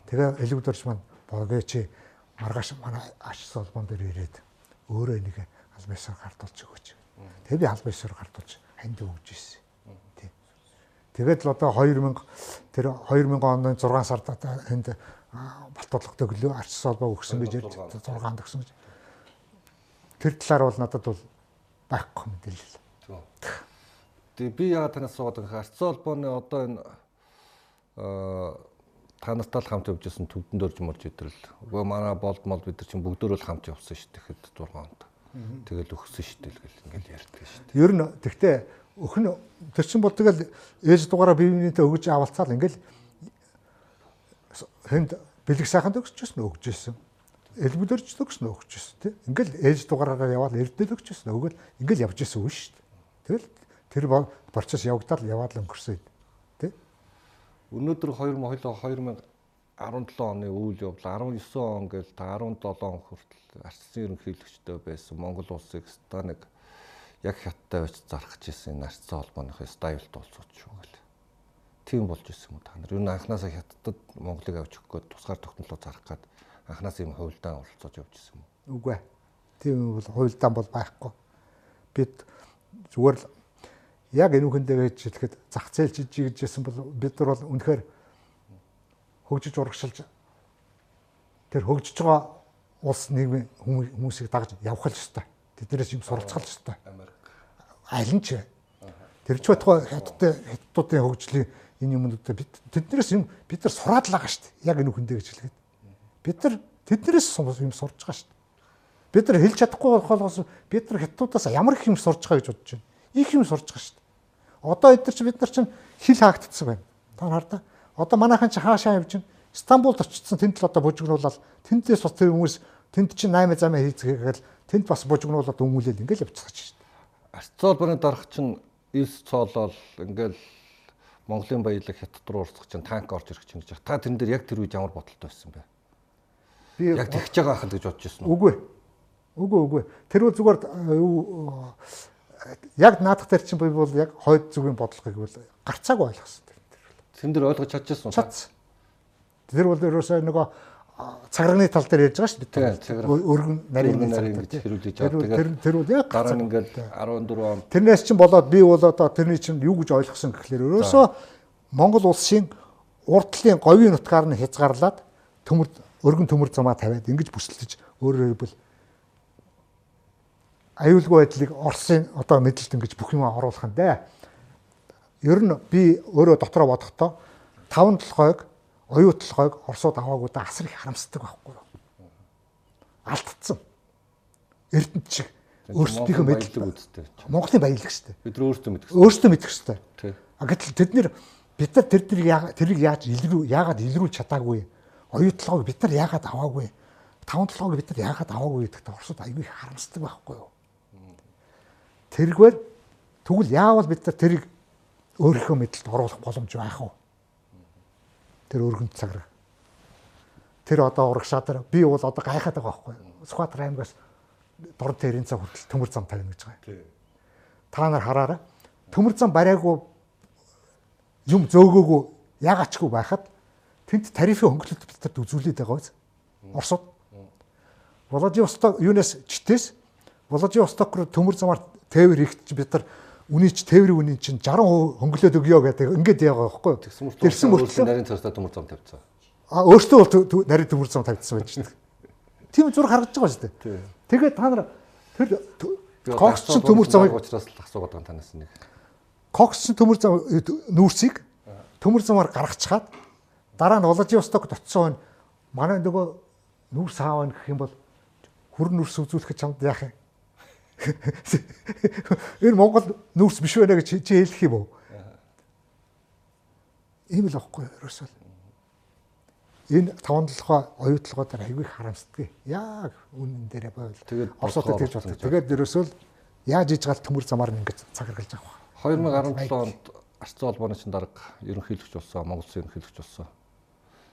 Speaker 2: тэгээ элбэгдэрч маань богоо чи маргааш манай арчсан холбоон дээр ирээд өөрөө нэг албасаар гартуулж өгөөч. Тэгээ би албасаар гартуулж ханд өгж ирсэн. Тий. Тэгээд л одоо 2000 тэр 2000 оны 6 сард одоо энд балтуулах төглөө арчсан холбоо өгсөн гэж ярьж 6-нд өгсөн гэж. Тэр талаар бол надад бол байхгүй мэдээлэл.
Speaker 1: Тэгээ би яагаад танаас суугаад байгаа арцсан холбооны одоо энэ та нартай л хамт явж исэн төвдөн дөрж морж идрэл. Үгүй манай болд мол бид нар чинь бүгдөө л хамт явсан шүү дээ тэгэхэд 6 онд. Тэгэл өгсөн шүү дээ гэл ингээл ярьдаг шүү дээ.
Speaker 2: Ер нь тэгтээ өхн тэр чин бол тэгэл ээж дугаараа бие биенээ өгж авалцаал ингээл хэнд бэлэг сайханд өгсөжсэн өгж ирсэн. элбүдэрчдэг гэсэн өгч байсан тий. Ингээл ээж дугаараараа яваад эрдэнэ өгч байсан. Өгөөл ингээл явж байсан үгүй шүү дээ. Тэгэл тэр процесс явагдаад яваад л өнгөрсөн юм.
Speaker 1: Өнөөдөр 2000 2017 оны үйл явдал 19 он гээл та 17 он хүртэл арчсан ерөнхийлөгчтэй байсан Монгол улсыг ста нэг яг хятадтай байж зархаж ирсэн энэ арчсан холбооныхоо стайлд болцооч шүү гэл. Тийм болж ирсэн юм та нар. Юу н анханасаа хятадд Монголыг авч өгөх гээд тусгаар технологи зарах гээд анханаас юм хуйлдаан оролцож явж ирсэн юм.
Speaker 2: Үгүй ээ. Тийм бол хуйлдаан бол байхгүй. Бид зүгээр л яг энэ үхэндээ гэж хэлэхэд зах зээл жижиг гэжсэн бол бид нар бол үнэхээр хөгжиж урагшилж тэр хөгжиж байгаа улс нийгмийн хүмүүсийг дагж явах л ёстой. Тэднээс юм суралцах л ёстой. Аль нь ч тэр ч байтугай хятадтай хятадуудын хөгжлийн энэ юмнуудаа бид тэднээс юм бид нар сураад л байгаа шүү дээ. Яг энэ үхэндээ гэж хэлгээд. Бид нар тэднээс юм сурж байгаа шүү дээ. Бид нар хэлж чадахгүй болохоос бид нар хятадуудаас ямар их юм сурж байгаа гэж бодож байна. Их юм сурж байгаа шүү дээ. Одоо эдгээр чи бид нар чинь хил хаагдцсан байна. Та хардаа Одоо манайхан чи хаашаа явж байна? Стамбулд очсон тэнд л одоо бужигнуулаад тэндээс бас тэр хүмүүс тэнд чи 8 замаа хийцгээгээл тэнд бас бужигнуулаад өмүүлээд ингээл явчихсан шүү дээ.
Speaker 1: Арцолборны дарга чинь 9 цоолол ингээл Монголын баялаг хятад руу урсгах чинь танк орж ирэх чинь гэж. Та тэрэн дээр яг тэр үед ямар бодолтой байсан бэ? Би яг тэгж байгаа хахад гэж бодож ирсэн
Speaker 2: үү? Үгүй. Үгүй үгүй. Тэр бол зүгээр юу яг наадах дээр чинь би бол яг хойд зүгийн бодлогыг бол гарцаагүй ойлгосон.
Speaker 1: Тэн дээр ойлгож чадчихсан уу?
Speaker 2: Чадсан. Тэр бол ерөөсөө нөгөө цаграгны тал дээр ярьж байгаа шүү дээ. Өргөн нарийн
Speaker 1: нарийн гэж хэрүүлж байгаа.
Speaker 2: Тэр тэр бол яг
Speaker 1: дараа нь ингээл 14 он.
Speaker 2: Тэрнээс чинь болоод би бол одоо тэрний чинь юу гэж ойлгосон гэхлээр ерөөсөө Монгол улсын урдлын говийн нутгаар нь хязгаарлаад төмөр өргөн төмөр замаа тавиад ингэж бүсэлдэж өөрөөр хэлбэл аюулгүй байдлыг Оросын одоо мэдлэлт ингэж бүх юм оруулах нь дээ ер нь би өөрөө дотроо бодохдоо таван толгойг оюу толгойг орсууд аваагүй да асар их харамсдаг байхгүй юу. Алдцсан. Эрдэнэт шиг өөрсдийнхөө мэдлэг
Speaker 1: үсттэй.
Speaker 2: Монголын баялаг шүү дээ.
Speaker 1: Бид өөрсдөө
Speaker 2: хэрэгтэй. Өөрсдөө. Тий. А гэтэл тэд нэр бид нар тэр тэрийг яаж илрүү яагаад илрүүлж чадаагүй оюу толгойг бид нар яагаад аваагүй таван толгойг бид нар яагаад аваагүй гэдэгт орсууд аюу их харамсдаг байхгүй юу. Тэргээр тэгвэл яавал бид нар тэрийг өөрийнхөө мэдлэлд оруулах боломж байх уу? Тэр өргөнд цаграг. Тэр одоо урагшаа дээр би бол одоо гайхаад байгаа байхгүй. Сүхбаатар аймгаас дорн тэрийн цаг хүртэл төмөр зам тавина гэж байгаа. Та нар хараарай. Төмөр зам бариагүй юм зөөгөөгүй ягаачгүй байхад тэнд тарифын хөнгөлөлт бид үзүүлээд байгаа биз? Оросод. Владивосток юунаас чтээс Владивосток руу төмөр замаар тээвэр хийх бид нар үний ч тээврийн үний чинь 60% хөнгөлөөд өгөө гэдэг ингээд яагаа байхгүй юу?
Speaker 1: Тэрсэн мөртлөө нарийн цаастаа төмөр зам тавьчихсан.
Speaker 2: А өөртөө бол нарийн төмөр зам тавьчихсан байж шээ. Тийм зур харагдаж байгаа шүү дээ. Тэгээд та нар тэр кокс чинь төмөр замыг
Speaker 1: учраас л асуугаад байгаа танаас нэг.
Speaker 2: Кокс чинь төмөр зам нүүрсийг төмөр замаар гаргачихад дараа нь Владивосток дотсон манай нөгөө нүүрс хаавна гэх юм бол хүрн нүрс үзүүлэх чамд яах юм? Энэ Монгол нүүрс биш байна гэж чи хэлэх юм уу? Ийм л аахгүй ерөөсөө. Энэ таван толгой оюутлогоо дээр аягүй харамсдаг. Яг үнэн дээр байвал. Тэгээд Оросод тэгж болдог. Тэгээд ерөөсөө яаж иж гал төмөр замаар ингэж цагаргалж авах.
Speaker 1: 2017 онд Арцсан холбооны чин дарга ерөнхийлөгч болсон, Монгол улсын ерөнхийлөгч болсон.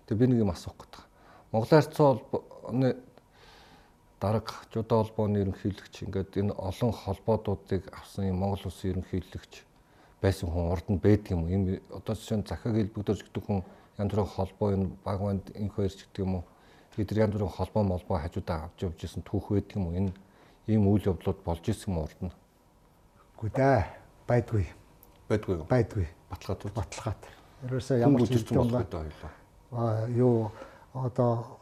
Speaker 1: Тэгээ би нэг юм асуух гэдэг. Монголын Арцсан холбооны дарга жудаа холбооны ерөнхийлөгч ингээд энэ олон холбоодуудыг авсан юм Монгол улсын ерөнхийлөгч байсан хүн урд нь байдаг юм. Ийм одоо жишээ нь захаг хэлбэгдэрч гэдэг хүн янз бүрийн холбоо энэ баг манд инх хоёрч гэдэг юм уу. Тэгээд янз бүрийн холбоо молбоо хажуудаа авч явж исэн түүх байдаг юм уу? Энэ ийм үйл явдлууд болж исэн юм урд нь.
Speaker 2: Үгүй дээ. Байдгүй.
Speaker 1: Байдгүй?
Speaker 2: Байдгүй.
Speaker 1: Баталгаад үү?
Speaker 2: Баталгаад. Ерөөсөө ямар ч
Speaker 1: юм байна.
Speaker 2: Аа юу одоо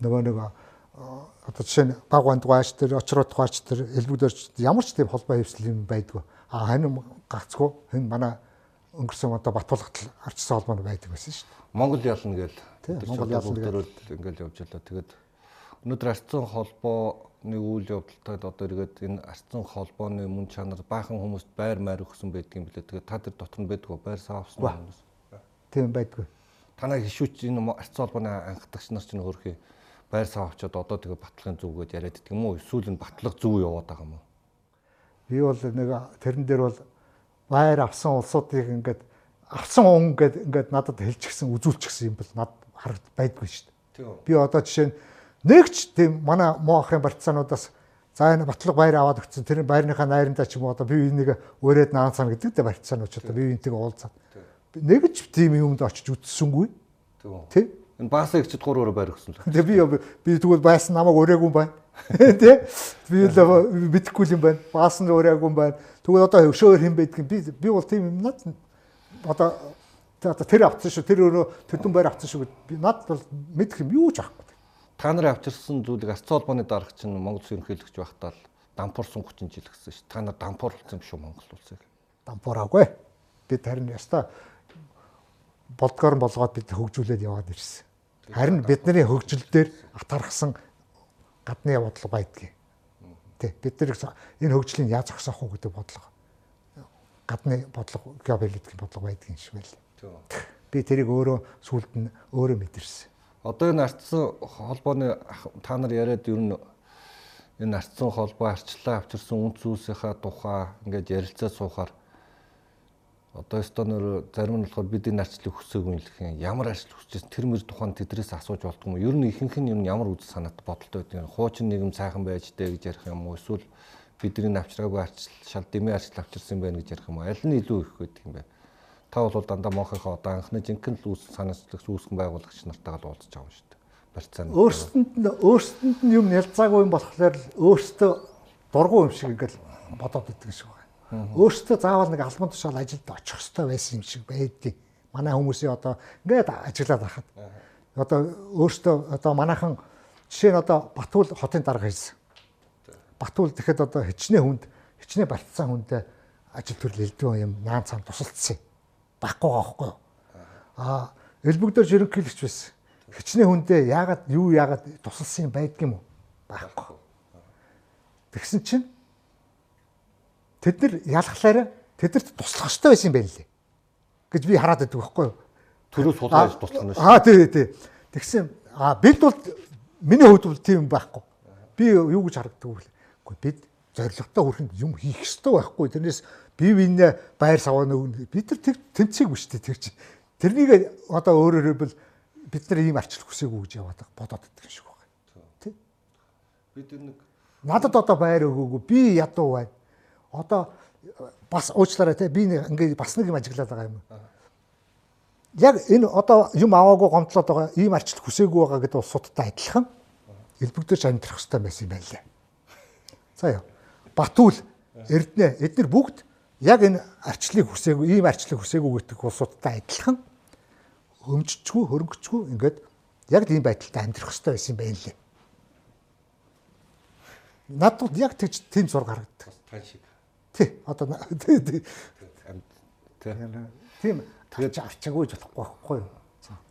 Speaker 2: нөгөө нөгөө одоо жишээ нь баг бандгаач тэр очроод гаач тэр элбүүдэрч ямар ч тийм холбоо хөвсөл юм байдгүй. А хань гацгүй хэн манай өнгөрсөн одоо Батбулгатл арчсан холбоонд байдаг байсан шүү дээ.
Speaker 1: Монгол ялна гээл. Монгол ялна гээл ингээл явж байлаа. Тэгээд өнөөдөр арчсан холбооны үйл явдалтай одоо иргэд энэ арчсан холбооны мөн чанар баахан хүмүүст байр майр өгсөн байдаг юм билээ. Тэгээд та тэр дотор нь байдгүй байр саавсан хүмүүс.
Speaker 2: Тийм байдгүй.
Speaker 1: Танай хишүүч энэ арчсан холбооны анхдагч нар чинь өөрхий байр сав авчаад одоо тэгээ батлагын зүгээд яриад идэх юм уу? Эсвэл нь батлах зүв яваад байгаа юм уу?
Speaker 2: Би бол нэг тэрэн дээр бол байр авсан улсуудыг ингээд авсан он ингээд ингээд надад хэлчихсэн үзүүлчихсэн юм бол над харагд байдгүй шүү дээ. Би одоо жишээ нь нэгч тийм манай муу ахын барьцаануудаас за энэ батлаг байр аваад өгсөн тэр байрныхаа найрандаа ч юм уу одоо би энийг өрөөд наан цана гэдэг дээ барьцаанууд ч одоо би энэнийг уулзаад нэгч тийм юмд очиж үтсэнгүй. Тий
Speaker 1: Энэ баасаа ихчд гур өрөө байр өгсөн л.
Speaker 2: Тэгээ би би тэгвэл байсан намайг өрөөгүй юм байна. Тэ? Би л битгэхгүй юм байна. Баас нь өрөөгүй юм байна. Тэгвэл одоо хөшөөр хэм байдгийг би би бол тийм юм над одоо тэр авцсан шүү. Тэр өрөө төдөн байр авцсан шүү. Би над бол мэдэх юм юу ч авахгүй.
Speaker 1: Та нарын авчирсан зүйлийг Арц холбооны дарга чинь Монгол ерөнхийлөгч байхдаа л дампуурсан 30 жил гэсэн шүү. Та нар дампуур болсон юм шүү Монгол улсыг.
Speaker 2: Дампуураагүй. Би харин яста болдгоор болгоод бид хөгжүүлээд яваад ирсэн. Харин бидний хөгжил дээр атархсан гадны бодлого байдгийг. Тэ бид нар энэ хөгжлийг яаж зогсоох вэ гэдэг бодлого гадны бодлого геополитикийн бодлого байдгийн шиг байл. Би тэрийг өөрөө сүлд нь өөрөө мэдэрсэн.
Speaker 1: Одоо энэ ардсан холбооны та нар яриад ер нь энэ ардсан холбоо арчлаа авчирсан үнд зүйлсийнхаа тухай ингээд ярилцаад суухаар одоо эстоноор зарим нь болохоор бидний арчлыг хүсээгүй юм лхэн ямар арчил хүсчихсэн тэр мөр тухайн тэдрээс асууж болдгоо юм. Ер нь ихэнх нь юм ямар үзэл санаат бодолтой байдаг юм. Хуучин нийгэм сайхан байж дээ гэж ярих юм уу? Эсвэл бидний авчраагүй арчил шал дэмий арчил авчирсан байх гэж ярих юм уу? Аль нь илүү их байдаг юм бэ? Та бол дандаа монхийнхаа одоо анхны жинхэнэ л үс санаачлагч үүсгэн байгуулагч нартайгаа л уулзч байгаа юм шүү дээ.
Speaker 2: Барьцааны. Өөрсдөнд нь өөрсдөнд нь юм ялцаагүй юм болохоор л өөртөө дургу юм шиг ингээл бодоод идэг шиг байна Өөртөө заавал нэг албан тушаал ажилд очих хэрэгтэй байсан юм шиг байдгийг. Манай хүмүүсийн одоо ингээд ажиллаад байхад одоо өөртөө одоо манайхан жишээ нь одоо Батуул хотын дарга хийсэн. Батуул тэгэхэд одоо хичнээн хүнд хичнээн бартсан хүндээ ажил төрөл элдвэн юм наан цам тусалцсан. Баггүй юу? Аа элбэгдэр ерөнхийлөгч байсан. Хичнээн хүндээ яагаад юу яагаад тусалсан байдгийм үү? Баггүй. Тэгсэн чинь тэд нар ялхлаараа тэдэрт туслах хэрэгтэй байсан юм байна лээ. гэж би хараад байдаг байхгүй юу?
Speaker 1: Төрөө суулгаж туслах нь шүү.
Speaker 2: Аа тий тий. Тэгсэн аа бид бол миний хувьд бол тийм байхгүй. Би юу гэж харагддаг вэ? Гэхдээ бид зоригтой хүрэнд юм хийх ёстой байхгүй. Тэрнээс бие биенээ байр саваа нөгөн бид нар тэр тэмцээгүй шүү дээ тэр чинь. Тэрнийг одоо өөрөөр хэлбэл бид нар ийм арчлах хүсээгүй гэж яваад бодоод байдаг юм шиг байна. Тий? Бид нэг надад одоо байр өгөөгүй би ядуу байна одоо бас уучлаарай те би ингээд бас нэг юм ажиглаад байгаа юм. Яг энэ одоо юм аваагүй гомдлоод байгаа ийм арчлал хүсээгүй байгаа гэдэг улсуудтай адилхан элбэгдэж амьдрах хэрэгтэй байсан юм байна лээ. За яа. Батүл, Эрдэнэ эдгээр бүгд яг энэ арчлыг хүсээгүй, ийм арчлыг хүсээгүй гэдэг улсуудтай адилхан өмжчгүй, хөрөнгөчгүй ингээд яг тийм байдалтай амьдрах хэрэгтэй байсан юм байна лээ. Надад яг тэгж тийм зур гаргадаг. Тань шиг. Тий. Одоо тий тий. Тийм. Тэгээд авчаагүй ч болохгүй байхгүй юу?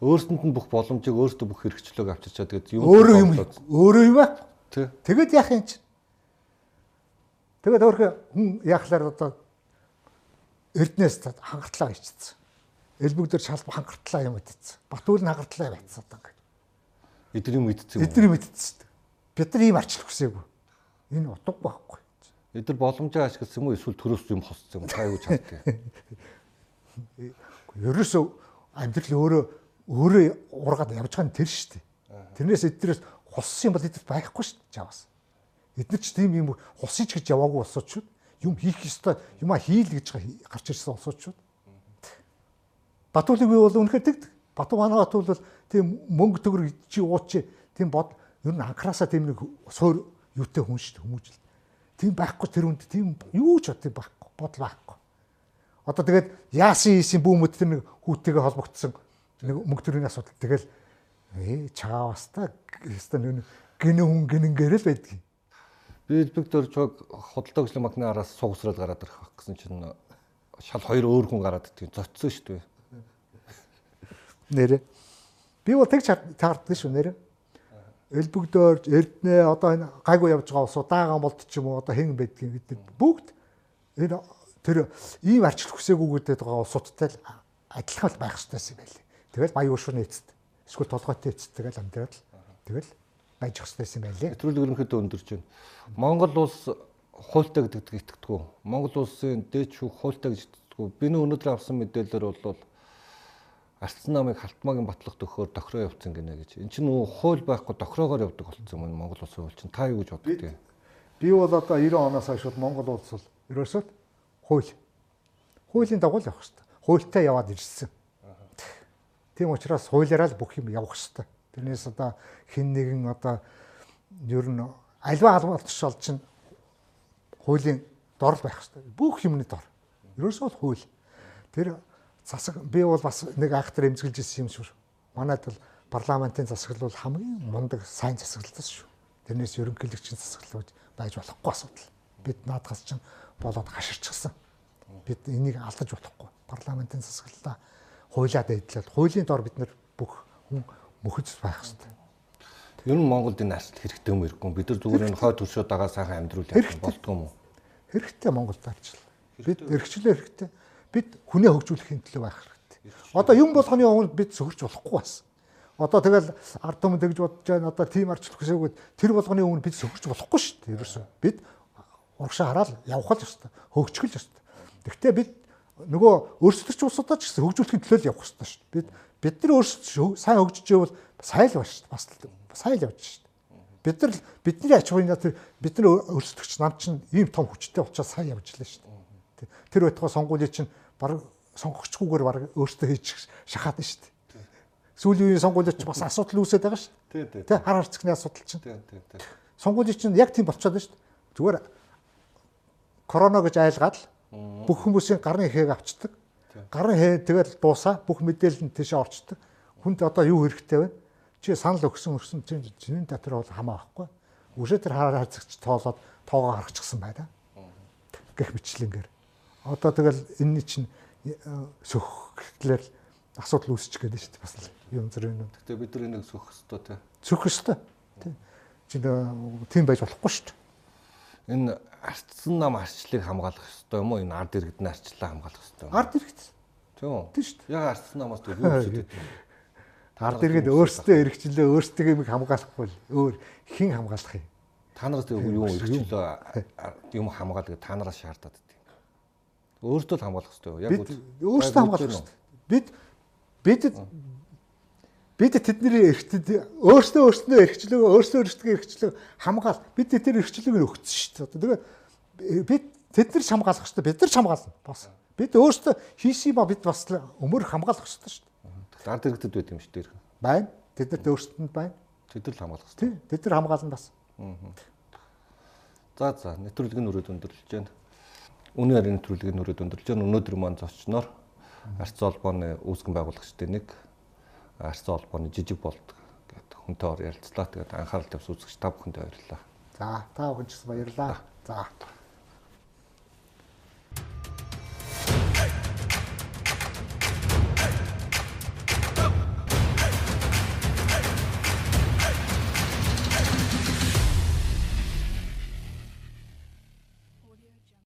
Speaker 1: Өөрсөнд нь бүх боломжийг өөртөө бүх хэрэгчлөөг авчирчаа тэгээд
Speaker 2: юм өөрөө юм өөрөө юм аа. Тий. Тэгээд яах юм чинь? Тэгээд өөрөө хүн яахлаар одоо Эрднээс хангартлаа ичсэн. Элбэгдэр шалб хангартлаа юм идсэн. Батүүл нь хангартлаа байцсан одоо ингээд.
Speaker 1: Эдний мэдсэн.
Speaker 2: Эдний мэдсэн. Бид нар ийм арчлах хүсээгүй. Энэ утга байхгүй.
Speaker 1: Эдгээр боломжоо ашигласан юм уу эсвэл төрөөс юм хосцсон юм та юу чаддаг.
Speaker 2: Ерөөсөө амьдрал өөрөө өөрөө ургаад явж байгаа нь тэр шүү дээ. Тэрнээс эдгээрээс хоссон юм бол эдгээр байхгүй шүү дээ чаваас. Эдгээр ч тийм юм хосыч гэж яваагүй болсоочуд юм хийх ёстой юма хийл гэж гарч ирсэн олсоочуд. Батуулыг би бол үнэхээр тэгдэг. Батуу манай батуул бол тийм мөнгө төгрөг чи ууч тийм бод ер нь анхараасаа тийм нэг суур юутай хүн шүү дээ хүмүүжил. Тийм байхгүй тэр үнд тийм юу ч бодсон байхгүй бодол байхгүй. Одоо тэгээд яасын ийсийн бүүмөд тэр нэг хүүтэйгээ холбогдсон нэг мөнгө төрийн асуудал. Тэгэл ээ чаавста хэвээр нэг гинэ хүн гинэнгэр л байдгийг.
Speaker 1: Би элбэг дөржог худалдаа хөслийн банкны араас сугсрал гараад ирэх гэсэн чинь шал хоёр өөр хүн гараад идэх зоцсон шүү дээ.
Speaker 2: Нэрэ. Би бол тэг чарддаг шүү нэрэ элбэгдөө эрднэ одоо энэ гайгүй явж байгаа улсууд даагаан болт ч юм уу одоо хэн байдгийг бид бүгд энэ тэр ийм арчил хүсээгүй гэдэг байгаа улсуудтай л адилхан байх хэрэгтэй юм байли. Тэгэл баян уушрын эцэд эсвэл толгойтой эцэд тэгэл амьдраад тэгэл байж хэвчтэй юм байлээ.
Speaker 1: Нэвтрүүлэг ерөнхийдөө өндөрч байна. Монгол улс хуультай гэдэг итгэдэггүй. Монгол улсын дээд шүүх хуультай гэж итгэдэггүй. Би нөө өнөөдөр авсан мэдээлэлээр бол Ардсан намыг халтмаагийн батлах төхөөр тохироо явуулсан гинэ гэж. Эн чинь нөө хууль байхгүй тохироогоор явдаг болсон юм Монгол улсын хууль чинь. Та юу гэж боддог юм?
Speaker 2: Би бол одоо 90 оноос хойш Монгол улс бол ерөөсөө хууль. Хуулийн дагуу л явах хэрэгтэй. Хуультай яваад ирсэн. Тийм учраас хуулиараа л бүх юм явах хэрэгтэй. Тэрнээс одоо хин нэгэн одоо ер нь альва албаалч бол чинь хуулийн дор байх хэрэгтэй. Бүх юмны дор. Ерөөсөө хууль. Тэр засаг би бол бас нэг актер эмзэглэж ирсэн юм шүү. Манайд бол парламентын засаглал бол хамгийн мундаг сайн засаглалтаас шүү. Тэрнээс ерөнхийлөгчийн засаглал байж болохгүй асуудал. Бид наадхаас чинь болоод хаширчихсан. Бид энийг алдаж болохгүй. Парламентын засаглалаа хуулиад эдлээд хуулийн дор бид нар бүх хүн мөхөж байх хэрэгтэй.
Speaker 1: Ер нь Монголд энэ арчил хэрэгтэй юм ирэхгүй. Бид нар зүгээр энэ хойд төршөө дагаа сайхан амьдруулах болтгоо юм уу?
Speaker 2: Хэрэгтэй Монголд арчил. Бид эрхчлээ хэрэгтэй бид хүнээ хөгжүүлэхийн төлөө байх хэрэгтэй. Одоо юм болгоны өмнө бид сөхөрч болохгүй бас. Одоо тэгэл ард түмэн тэгж бодож байна. Одоо тим арчлах гэсээгүүд тэр болгоны өмнө бид сөхөрч болохгүй шүү дээ. Ерөөсөө бид урагшаа хараад явах л ёстой. Хөгжих л ёстой. Гэхдээ бид нөгөө өөрсдөгч улсуудаа ч гэсэн хөгжүүлэхийн төлөө л явах ёстой шүү дээ. Бид бид нар өөрсдөө сайн хөгжиж байвал сайн л байна шүү дээ. Бас сайн л явж шүү дээ. Бид нар бидний ахуйн тэр бид нар өөрсдөгч нам чинь ийм том хүчтэй учраас сайн явж лээ шүү дээ. Тэр байтугай сонгуулийн чинь баг сонгогчгүйгээр баг өөртөө хийж шахаад нь шүү дээ. Сүүлийн үеийн сонгуулиуд ч бас асуудал үүсээд байгаа шүү дээ. Тэ хар харцгны асуудал чинь. Сонгуулийн чинь яг тийм болчиход шүү дээ. Зүгээр корона гэж айлгаад л бүх хүмүүсийн гарын хээг авчдаг. Гарын хээ тэгэл дуусаа бүх мэдээлэл нь тийшээ орчдөг. Хүнд одоо юу хэрэгтэй вэ? Чи санал өгсөн өрсөн чинь чиний дотор бол хамаа байхгүй. Үшээ тэр хараа харцагч тоолоод тоогоо харчихсан байна. Гэх мэтлэнгээр одоо тэгэл энэний чинь э, сөхөхлээр асуудал үүсчих гээд шүү дээ бас юм зэрэг юм.
Speaker 1: Гэтэ бид нар энийг сөхөх ёстой тий.
Speaker 2: Сөхөх ёстой. Тий. Чи тийм байж болохгүй шүү дээ.
Speaker 1: Энэ арчсан нам арчлыг хамгаалах ёстой юм уу? Энэ ард иргэдний арчлаа хамгаалах ёстой юм.
Speaker 2: Ард иргэд.
Speaker 1: Тийм?
Speaker 2: Тийм шүү дээ.
Speaker 1: Яг арчсан намаас юу хүсэж байна?
Speaker 2: Ард иргэд өөрсдөө эргчлээ өөрсдөө юм хамгаалахгүй л өөр хэн хамгаалах юм?
Speaker 1: Та нараас юу эргчлөө юм хамгаалдаг та нараас шаардаад Өөртөө л хамгаалах хэрэгтэй?
Speaker 2: Яг өөртөө хамгаалах хэрэгтэй. Бид бид бид тэдний эрхтэд өөртөө өөртөө эрхчлөө өөртөө өөртөө эрхчлөө хамгаал бид тэр эрхчлөөг өгсөн шүү дээ. Тэгээ бид тэд нар хамгаалах хэрэгтэй. Бид нар хамгаална. Бас бид өөртөө хийсэн ба бид бас өмөр хамгаалах хэрэгтэй шүү дээ.
Speaker 1: Ард иргэдэд байт юм шүү дээ.
Speaker 2: Байна. Тэднэрт өөрсдөнд байна.
Speaker 1: Тэд нар хамгаалах хэрэгтэй.
Speaker 2: Тэд нар хамгаална бас.
Speaker 1: За за нэвтрүүлгийн өрөөд өндөрлөж байна. Үнийн харийн нэвтрүүлгийн нүрээд өндөрлж байна. Өнөөдөр маань зочноор арц холбооны үүсгэн байгуулагчдын нэг арц холбооны жижиг болт гэдэг хүнтэй ор ярилцлаа. Тэгээд анхаарал тавьсан үзэгч та бүхэнд баярлалаа.
Speaker 2: За та бүхэнд ч баярлалаа. За.